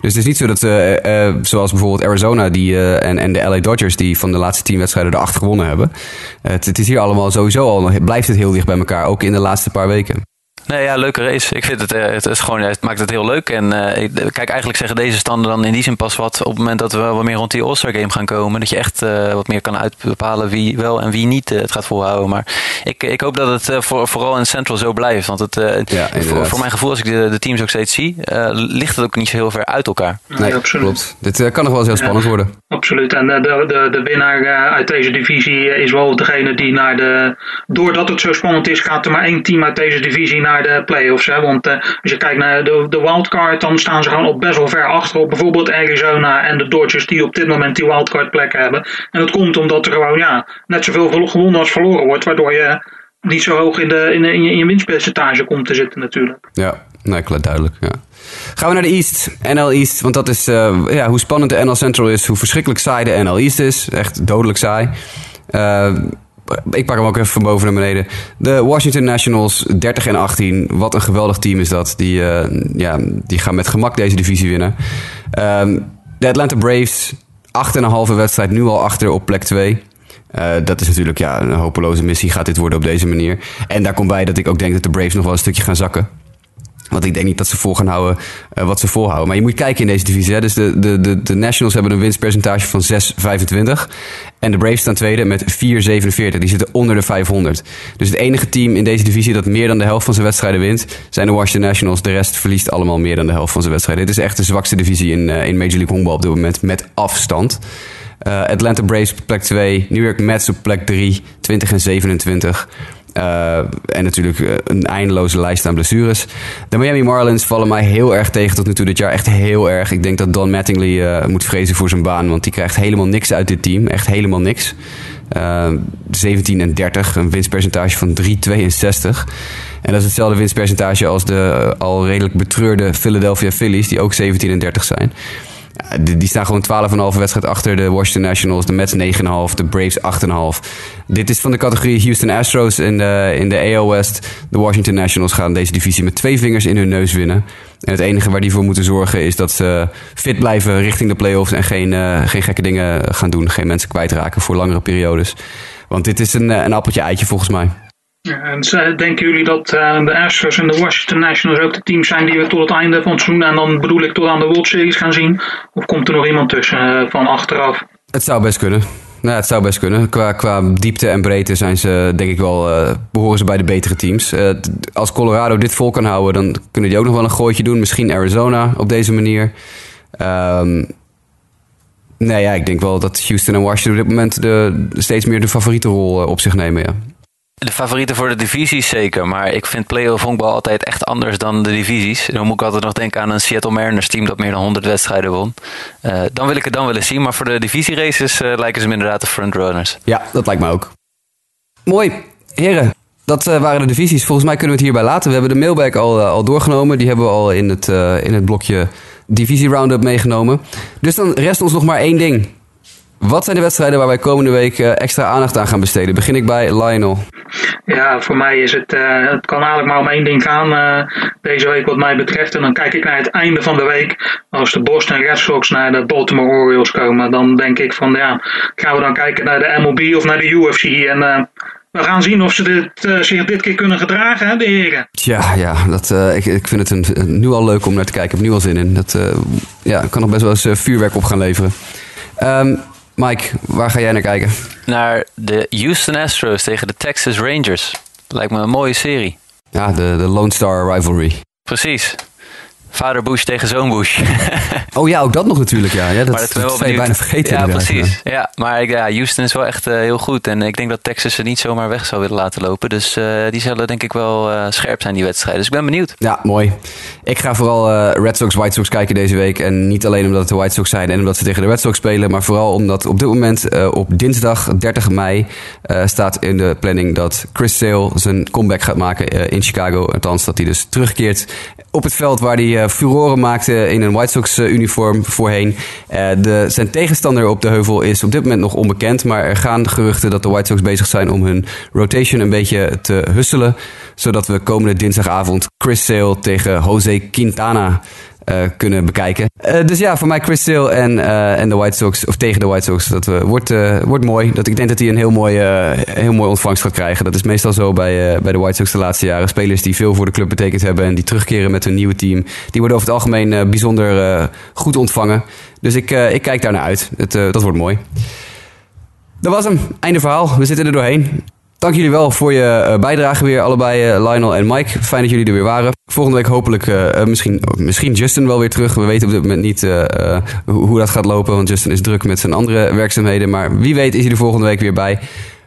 Dus het is niet zo dat, uh, uh, zoals bijvoorbeeld Arizona die, uh, en, en de LA Dodgers, die van de laatste tien wedstrijden de acht gewonnen hebben. Het, het, is hier allemaal sowieso al, blijft het heel dicht bij elkaar, ook in de laatste paar weken. Nee, ja, leuke race. Ik vind het, eh, het, is gewoon, het maakt het heel leuk. En uh, kijk, eigenlijk zeggen deze standen dan in die zin pas wat op het moment dat we wat meer rond die All-Star Game gaan komen. Dat je echt uh, wat meer kan uitbepalen wie wel en wie niet het gaat volhouden. Maar ik, ik hoop dat het voor, vooral in Central zo blijft. Want het, ja, voor, voor, mijn gevoel, als ik de, de teams ook steeds zie, ligt het ook niet zo heel ver uit elkaar. Nee, absoluut. klopt. Dit kan nog wel eens heel spannend worden. Absoluut. En de, de, de winnaar uit deze divisie is wel degene die naar de. Doordat het zo spannend is, gaat er maar één team uit deze divisie naar de playoffs. Hè? Want uh, als je kijkt naar de, de wildcard, dan staan ze gewoon op best wel ver achter op bijvoorbeeld Arizona en de Dodgers die op dit moment die wildcard plek hebben. En dat komt omdat er gewoon ja, net zoveel gewonnen als verloren wordt, waardoor je niet zo hoog in, de, in, in, je, in je winstpercentage komt te zitten natuurlijk. Ja, nee, duidelijk. Ja. Gaan we naar de East, NL East. Want dat is uh, ja, hoe spannend de NL Central is, hoe verschrikkelijk saai de NL East is. Echt dodelijk saai. Uh, ik pak hem ook even van boven naar beneden. De Washington Nationals, 30 en 18. Wat een geweldig team is dat. Die, eh, ja, die gaan met gemak deze divisie winnen. Ehm, de Atlanta Braves, 8,5 wedstrijd, nu al achter op plek 2. Uh, dat is natuurlijk ja, een hopeloze missie, gaat dit worden op deze manier. En daar komt bij dat ik ook denk dat de Braves nog wel een stukje gaan zakken. Want ik denk niet dat ze vol gaan houden uh, wat ze volhouden. Maar je moet kijken in deze divisie. Hè. Dus de, de, de, de Nationals hebben een winstpercentage van 6,25. En de Braves staan tweede met 4,47. Die zitten onder de 500. Dus het enige team in deze divisie dat meer dan de helft van zijn wedstrijden wint... zijn de Washington Nationals. De rest verliest allemaal meer dan de helft van zijn wedstrijden. Dit is echt de zwakste divisie in, uh, in Major League Honkbal op dit moment. Met afstand. Uh, Atlanta Braves op plek 2. New York Mets op plek 3. 20 en 27. Uh, en natuurlijk uh, een eindeloze lijst aan blessures. De Miami Marlins vallen mij heel erg tegen tot nu toe dit jaar. Echt heel erg. Ik denk dat Don Mattingly uh, moet vrezen voor zijn baan. Want die krijgt helemaal niks uit dit team. Echt helemaal niks. 17 en 30. Een winstpercentage van 3,62. En dat is hetzelfde winstpercentage als de al redelijk betreurde Philadelphia Phillies. Die ook 17 en 30 zijn. Die, die staan gewoon 12,5 wedstrijd achter de Washington Nationals, de Mets 9,5, de Braves 8,5. Dit is van de categorie Houston Astros in de, in de AL West. De Washington Nationals gaan deze divisie met twee vingers in hun neus winnen. En het enige waar die voor moeten zorgen is dat ze fit blijven richting de playoffs en geen, uh, geen gekke dingen gaan doen. Geen mensen kwijtraken voor langere periodes. Want dit is een, een appeltje eitje volgens mij. En denken jullie dat uh, de Astros en de Washington Nationals ook de teams zijn die we tot het einde van het seizoen en dan bedoel ik tot aan de World Series gaan zien? Of komt er nog iemand tussen uh, van achteraf? Het zou best kunnen. Nou, het zou best kunnen. Qua, qua diepte en breedte zijn ze, denk ik wel, uh, behoren ze bij de betere teams. als Colorado dit vol kan houden, dan kunnen die ook nog wel een gooitje doen. Misschien Arizona op deze manier. Um, nee, ja, ik denk wel dat Houston en Washington op dit moment de, steeds meer de favoriete rol op zich nemen. Ja. De favorieten voor de divisies zeker, maar ik vind play-off honkbal altijd echt anders dan de divisies. Dan moet ik altijd nog denken aan een Seattle Mariners team dat meer dan 100 wedstrijden won. Uh, dan wil ik het dan willen zien, maar voor de divisieraces uh, lijken ze me inderdaad de frontrunners. Ja, dat lijkt me ook. Mooi. Heren, dat uh, waren de divisies. Volgens mij kunnen we het hierbij laten. We hebben de mailbag al, al doorgenomen. Die hebben we al in het, in het blokje divisie roundup meegenomen. Dus dan rest ons nog maar één ding. Wat zijn de wedstrijden waar wij komende week extra aandacht aan gaan besteden? Begin ik bij Lionel. Ja, voor mij is het, uh, het kan eigenlijk maar om één ding gaan uh, deze week wat mij betreft. En dan kijk ik naar het einde van de week. Als de Boston Red Sox naar de Baltimore Orioles komen, dan denk ik van ja, gaan we dan kijken naar de MLB of naar de UFC. En uh, we gaan zien of ze dit, zich dit keer kunnen gedragen, hè, de heren. Ja, ja dat, ik, ik vind het een, nu al leuk om naar te kijken. Ik heb nu al zin in. Dat ja, kan nog best wel eens vuurwerk op gaan leveren. Um, Mike, waar ga jij naar kijken? Naar de Houston Astros tegen de Texas Rangers. Lijkt me een mooie serie. Ja, de, de Lone Star Rivalry. Precies. Vader Bush tegen zoon Bush. *laughs* oh ja, ook dat nog natuurlijk. Ja, ja dat, maar dat, dat ben je bijna vergeten. Ja, precies. Ja, maar ja, Houston is wel echt uh, heel goed. En ik denk dat Texas ze niet zomaar weg zou willen laten lopen. Dus uh, die zullen denk ik wel uh, scherp zijn, die wedstrijden. Dus ik ben benieuwd. Ja, mooi. Ik ga vooral Red Sox, White Sox kijken deze week. En niet alleen omdat het de White Sox zijn en omdat ze tegen de Red Sox spelen. Maar vooral omdat op dit moment, op dinsdag 30 mei, staat in de planning dat Chris Sale zijn comeback gaat maken in Chicago. Althans, dat hij dus terugkeert op het veld waar hij uh, furoren maakte in een White Sox uh, uniform voorheen. Uh, de, zijn tegenstander op de heuvel is op dit moment nog onbekend. Maar er gaan geruchten dat de White Sox bezig zijn om hun rotation een beetje te husselen. Zodat we komende dinsdagavond Chris Sale tegen Jose Quintana kunnen bekijken. Uh, dus ja, voor mij Chris Sale en, uh, en de White Sox, of tegen de White Sox, dat wordt, wordt mooi. Dat, ik denk dat hij een heel mooi, heel mooi ontvangst gaat krijgen. Dat is meestal zo bij, bij de White Sox de laatste jaren. Spelers die veel voor de club betekend hebben en die terugkeren met hun nieuwe team. Die worden over het algemeen bijzonder goed ontvangen. Dus ik, ik kijk daar naar uit. Het, dat wordt mooi. Dat was hem. Einde verhaal. We zitten er doorheen. Dank jullie wel voor je uh, bijdrage weer, allebei uh, Lionel en Mike. Fijn dat jullie er weer waren. Volgende week hopelijk uh, misschien, misschien Justin wel weer terug. We weten op dit moment niet hoe, dat gaat lopen, want Justin is druk met zijn andere werkzaamheden. Maar wie weet is hij er volgende week weer bij.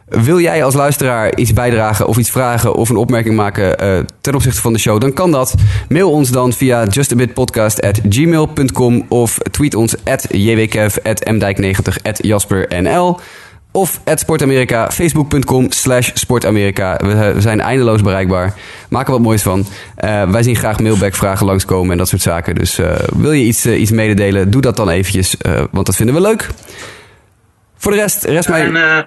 Wil jij als luisteraar iets bijdragen of iets vragen of een opmerking maken ten opzichte van de show, dan kan dat. Mail ons dan via justabitpodcast.gmail.com of tweet ons at jwkev.mdijk90.jaspernl of at Sportamerika, facebook.com slash Sportamerika. We, zijn eindeloos bereikbaar. Maak er wat moois van. Uh, wij zien graag mailback-vragen langskomen en dat soort zaken. Dus uh, wil je iets, iets mededelen, doe dat dan eventjes, want dat vinden we leuk. Voor de rest, rest mij... Eh,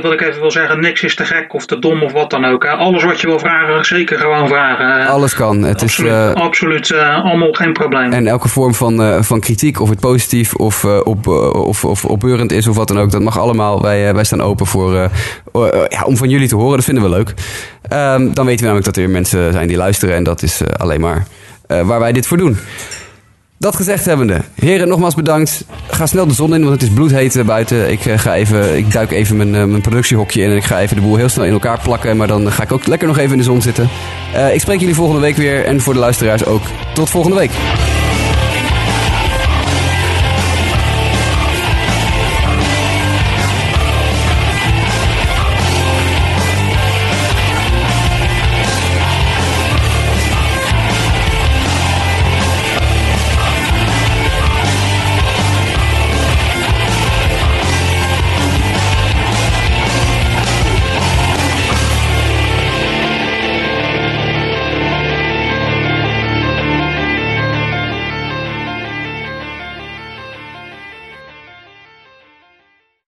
wat ik even wil zeggen, niks is te gek of te dom of wat dan ook. Alles wat je wil vragen, zeker gewoon vragen. Eh, Alles kan. Het absoluut, is, eh, absoluut eh, allemaal geen probleem. En elke vorm van, eh, van kritiek, of het positief of, eh, op, eh, of, of opbeurend is of wat dan ook, dat mag allemaal. Wij, eh, wij staan open voor, eh, eh, ja, om van jullie te horen. Dat vinden we leuk. Ehm, dan weten we namelijk dat er mensen zijn die luisteren en dat is eh, alleen maar eh, waar wij dit voor doen. Dat gezegd hebbende, heren, nogmaals bedankt. Ga snel de zon in, want het is bloedheet eh, buiten. Ik, eh, ga even, ik duik even mijn, eh, mijn productiehokje in en ik ga even de boel heel snel in elkaar plakken. Maar dan ga ik ook lekker nog even in de zon zitten. Ik spreek jullie volgende week weer en voor de luisteraars ook. Tot volgende week.